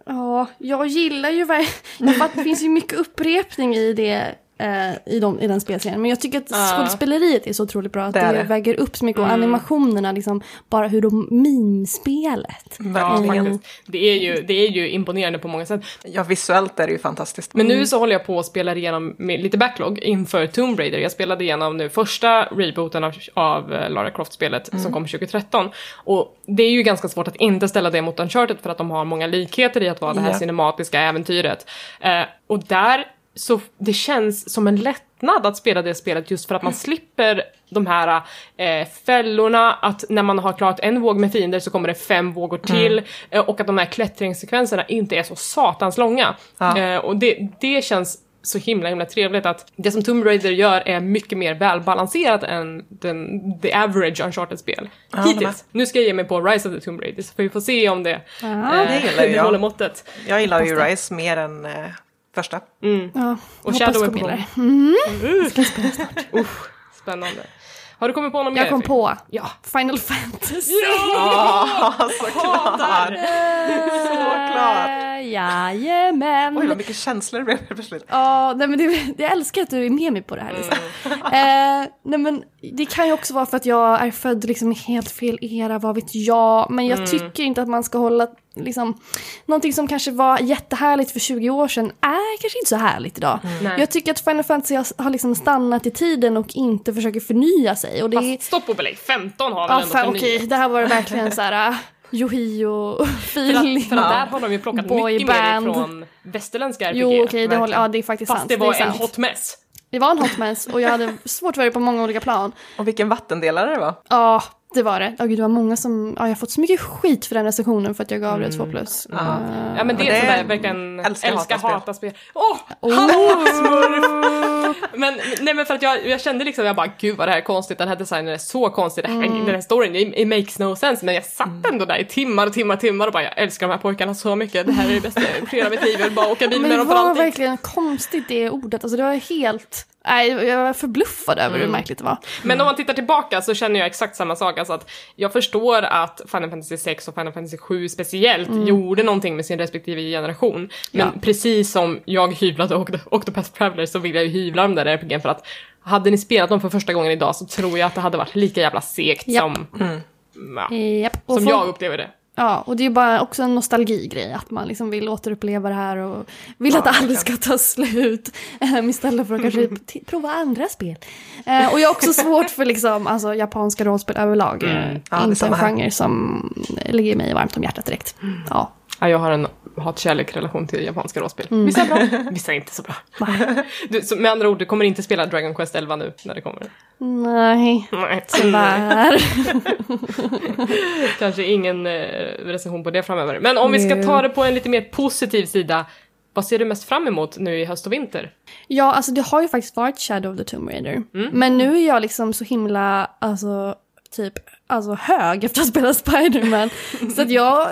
ja, jag gillar ju ver- jag fattar, Det finns ju mycket upprepning i det. Eh, I, de, I den spelserien. Men jag tycker att Ja. skådespeleriet är så otroligt bra. Att Det det, väger upp så mycket. Och animationerna, liksom, bara hur de minspelet. Ja, faktiskt. Det är, ju, det är ju imponerande på många sätt. Ja, visuellt är det ju fantastiskt. Men nu så håller jag på att spela igenom med lite backlog inför Tomb Raider. Jag spelade igenom nu första rebooten av, av eh, Lara Croft-spelet som kom 2013. Och det är ju ganska svårt att inte ställa det mot Uncharted för att de har många likheter i att vara det här Ja. cinematiska äventyret. Eh, och där så det känns som en lättnad att spela det spelet just för att man slipper de här eh, fällorna, att när man har klarat en våg med fiender så kommer det fem vågor till eh, och att de här klättringssekvenserna inte är så satans långa. Ja. Eh, och det, det känns så himla himla trevligt att det som Tomb Raider gör är mycket mer välbalanserat än den, the average Uncharted-spel. Ja, Hittills. Nu ska jag ge mig på Rise of the Tomb Raider så får vi får se om det, Ja, det gillar ju det jag. håller måttet. Jag gillar ju Rise mer än första. Ja, Och Shadow är på gång. Usch, spännande. Har du kommit på något mer? Jag kom på Ja. Final Fantasy. Ja, såklart! Hatar. Såklart! Eh, Jajamän. Oj, vad mycket känslor det blev plötsligt. Ja, nej men det, jag älskar att du är med mig på det här Lisa. Mm. Eh, nej men det kan ju också vara för att jag är född liksom i helt fel era, vad vet jag. Men jag Mm. tycker inte att man ska hålla liksom, någonting som kanske var jättehärligt för 20 år sedan är kanske inte så härligt idag. Nej. Jag tycker att Final Fantasy har, har liksom stannat i tiden och inte försöker förnya sig. Och det är, Fast stopp och belägg, 15 har väl ja, ändå fan, förnyat. okej, det här var verkligen så här För att, Yohio-feeling. för att där har de ju plockat Boy mycket mer band. ifrån västerländska RPG. Jo, okej, det, verkligen. håller, ja, det är faktiskt Fast sant. det var är en sant. hot mess. Det var en hot mess och jag hade svårt för det på många olika plan. Och vilken vattendelare det var. Ja, det var det. Ja, gud, det var många som... Ja, jag har fått så mycket skit för den recensionen för att jag gav det 2 plus. Ja. Eh, Ja men det Men är det sådär är- verkligen älskar, älska, hata spel. Åh! Oh. hallå smurf! Men, nej men för att jag, jag kände liksom, jag bara gud vad det här är konstigt, den här designen är så konstig, det här, Mm. den här storyn, it, it makes no sense. Men jag satt ändå där i timmar och timmar och timmar och bara jag älskar de här pojkarna så mycket, det här är det bästa jag gjort i hela mitt liv, jag vill bara åka bil Men med det dem för var alltid. verkligen konstigt det ordet. Alltså det var helt... Nej, jag var förbluffad över Mm. hur märkligt det var. Men om man tittar tillbaka så känner jag exakt samma sak. Alltså att jag förstår att Final Fantasy 6 och Final Fantasy 7 speciellt gjorde någonting med sin respektive generation. Men Mm. Ja. precis som jag hyvlade Oct- Octopath Traveler så vill jag ju hyvla de där RPG'n för att hade ni spelat dem för första gången idag så tror jag att det hade varit lika jävla segt Japp. som, ja, Japp. Och som jag upplever det. Ja, och det är ju bara också en nostalgigrej, att man liksom vill återuppleva det här och vill att det aldrig ska ta slut. Um, istället för att kanske t- prova andra spel. Uh, och jag har också svårt för liksom, alltså, japanska rollspel överlag. Mm. Uh, Ja, inte en genre som ligger mig varmt om hjärtat direkt. Ja. Ja, jag har en hat-kärlek-relation till japanska rollspel. Mm. Vissa är bra, vissa är inte så bra. Du, så med andra ord, du kommer inte spela Dragon Quest 11 nu när det kommer? Nej, Nej. tyvärr. Kanske ingen eh, recension på det framöver. Men om vi ska ta det på en lite mer positiv sida, vad ser du mest fram emot nu i höst och vinter? Ja, alltså det har ju faktiskt varit Shadow of the Tomb Raider. Mm. Men nu är jag liksom så himla, alltså, typ, alltså hög efter att ha spelat Spider-Man. så att jag,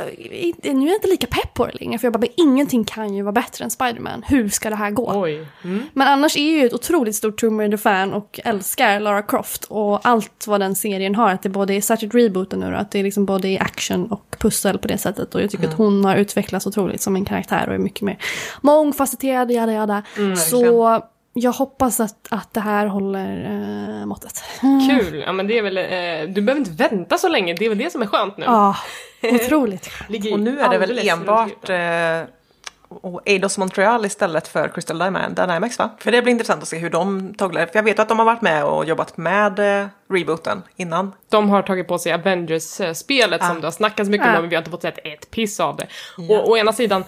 nu är jag inte lika pepp på det längre. För jag bara, ingenting kan ju vara bättre än Spider-Man. Hur ska det här gå? Mm. Men annars är jag ju ett otroligt stort Tomb Raider-fan och älskar Lara Croft och allt vad den serien har. Att det både är särskilt rebooten nu då, att det är liksom både är action och pussel på det sättet. Och jag tycker att hon har utvecklats otroligt som en karaktär och är mycket mer mångfacetterad, jada jada. Så jag hoppas att, att det här håller eh, måttet. Kul! Ja men det är väl, eh, du behöver inte vänta så länge, det är väl det som är skönt nu. Ja, otroligt. Ligger Och nu är det väl enbart eh, och Eidos Montreal istället för Crystal Dyna- Dynamics va? För det blir intressant att se hur de togglar. För jag vet att de har varit med och jobbat med eh, rebooten innan. De har tagit på sig Avengers-spelet som Ah. det har snackats mycket om, Ah. men vi har inte fått sett ett piss av det. Och å ena sidan,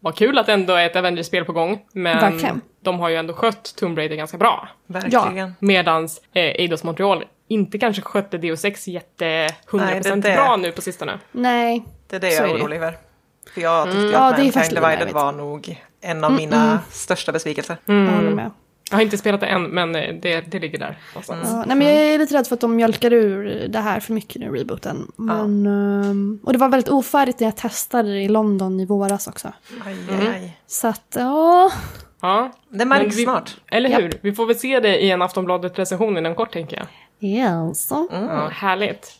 vad kul att ändå är ett Avengers-spel på gång, men Verkligen. de har ju ändå skött Tomb Raider ganska bra. Verkligen. Medans eh, Eidos Montreal inte kanske skötte DO6 jätte 100% Nej, det är det. bra nu på sistone. Nej, Det är det jag är orolig över. För jag tyckte Ja, att det är Mankind Divided var nog en av mina största besvikelser. jag håller med. Jag har inte spelat det än, men eh, det, det ligger där någonstans. Ja, nej, men jag är lite rädd för att de mjölkar ur det här för mycket nu, rebooten. Men, ehm, och det var väldigt ofärdigt när jag testade det i London i våras också. Aj, aj, aj. Så att, ja. Ja, Det märks vi- snart. eller hur? Vi får väl se det i en Aftonbladet-recension inom kort, tänker jag. Yes. Ja, härligt.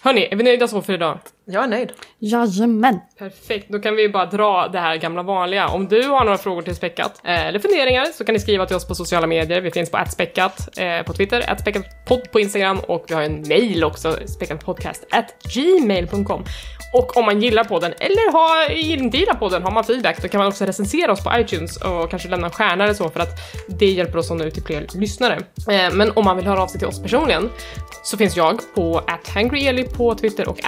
Hörni, är vi nöjda så för idag? Jag är nöjd. Jajamän. Perfekt, då kan vi bara dra det här gamla vanliga. Om du har några frågor till Späckat, eh, eller funderingar, så kan ni skriva till oss på sociala medier. Vi finns på @späckat eh, på Twitter, @späckatpodd på Instagram och vi har en mail också, späckatpodcast@gmail.com. Och om man gillar podden, eller har, inte gillar podden, har man feedback, då kan man också recensera oss på iTunes och kanske lämna en stjärna eller så för att det hjälper oss att nå ut till fler lyssnare. Eh, men om man vill höra av sig till oss personligen så finns jag på @hangryeli på Twitter och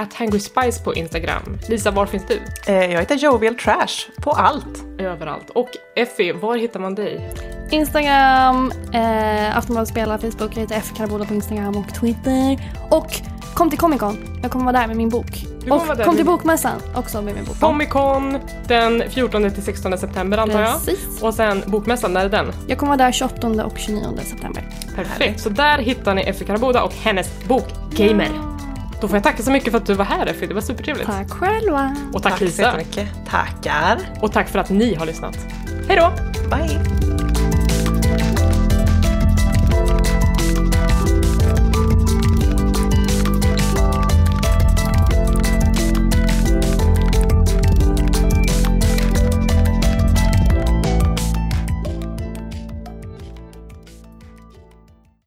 @hangryspice på Instagram. Lisa, var finns du? Eh, Jag heter Jovial Trash på allt. Överallt. Och Effie, var hittar man dig? Instagram, eh, Aftonbladet spelar, Facebook, jag heter F. På Instagram och Twitter. Och kom till Comic Con, jag kommer vara där med min bok. Och kom till Bokmässan också med min bok. Comic Con den 14 till 16 september antar jag. Precis. Och sen Bokmässan, när är den? Jag kommer vara där 28 och 29 september. Perfekt. Så där hittar ni Effie Karaboda och hennes bok Gamer. Då får jag tacka så mycket för att du var här Effie, det var supertrevligt. Tack själva. Och tack, Tack så Lisa. jättemycket. Tackar. Och tack för att ni har lyssnat. Hej då! Bye.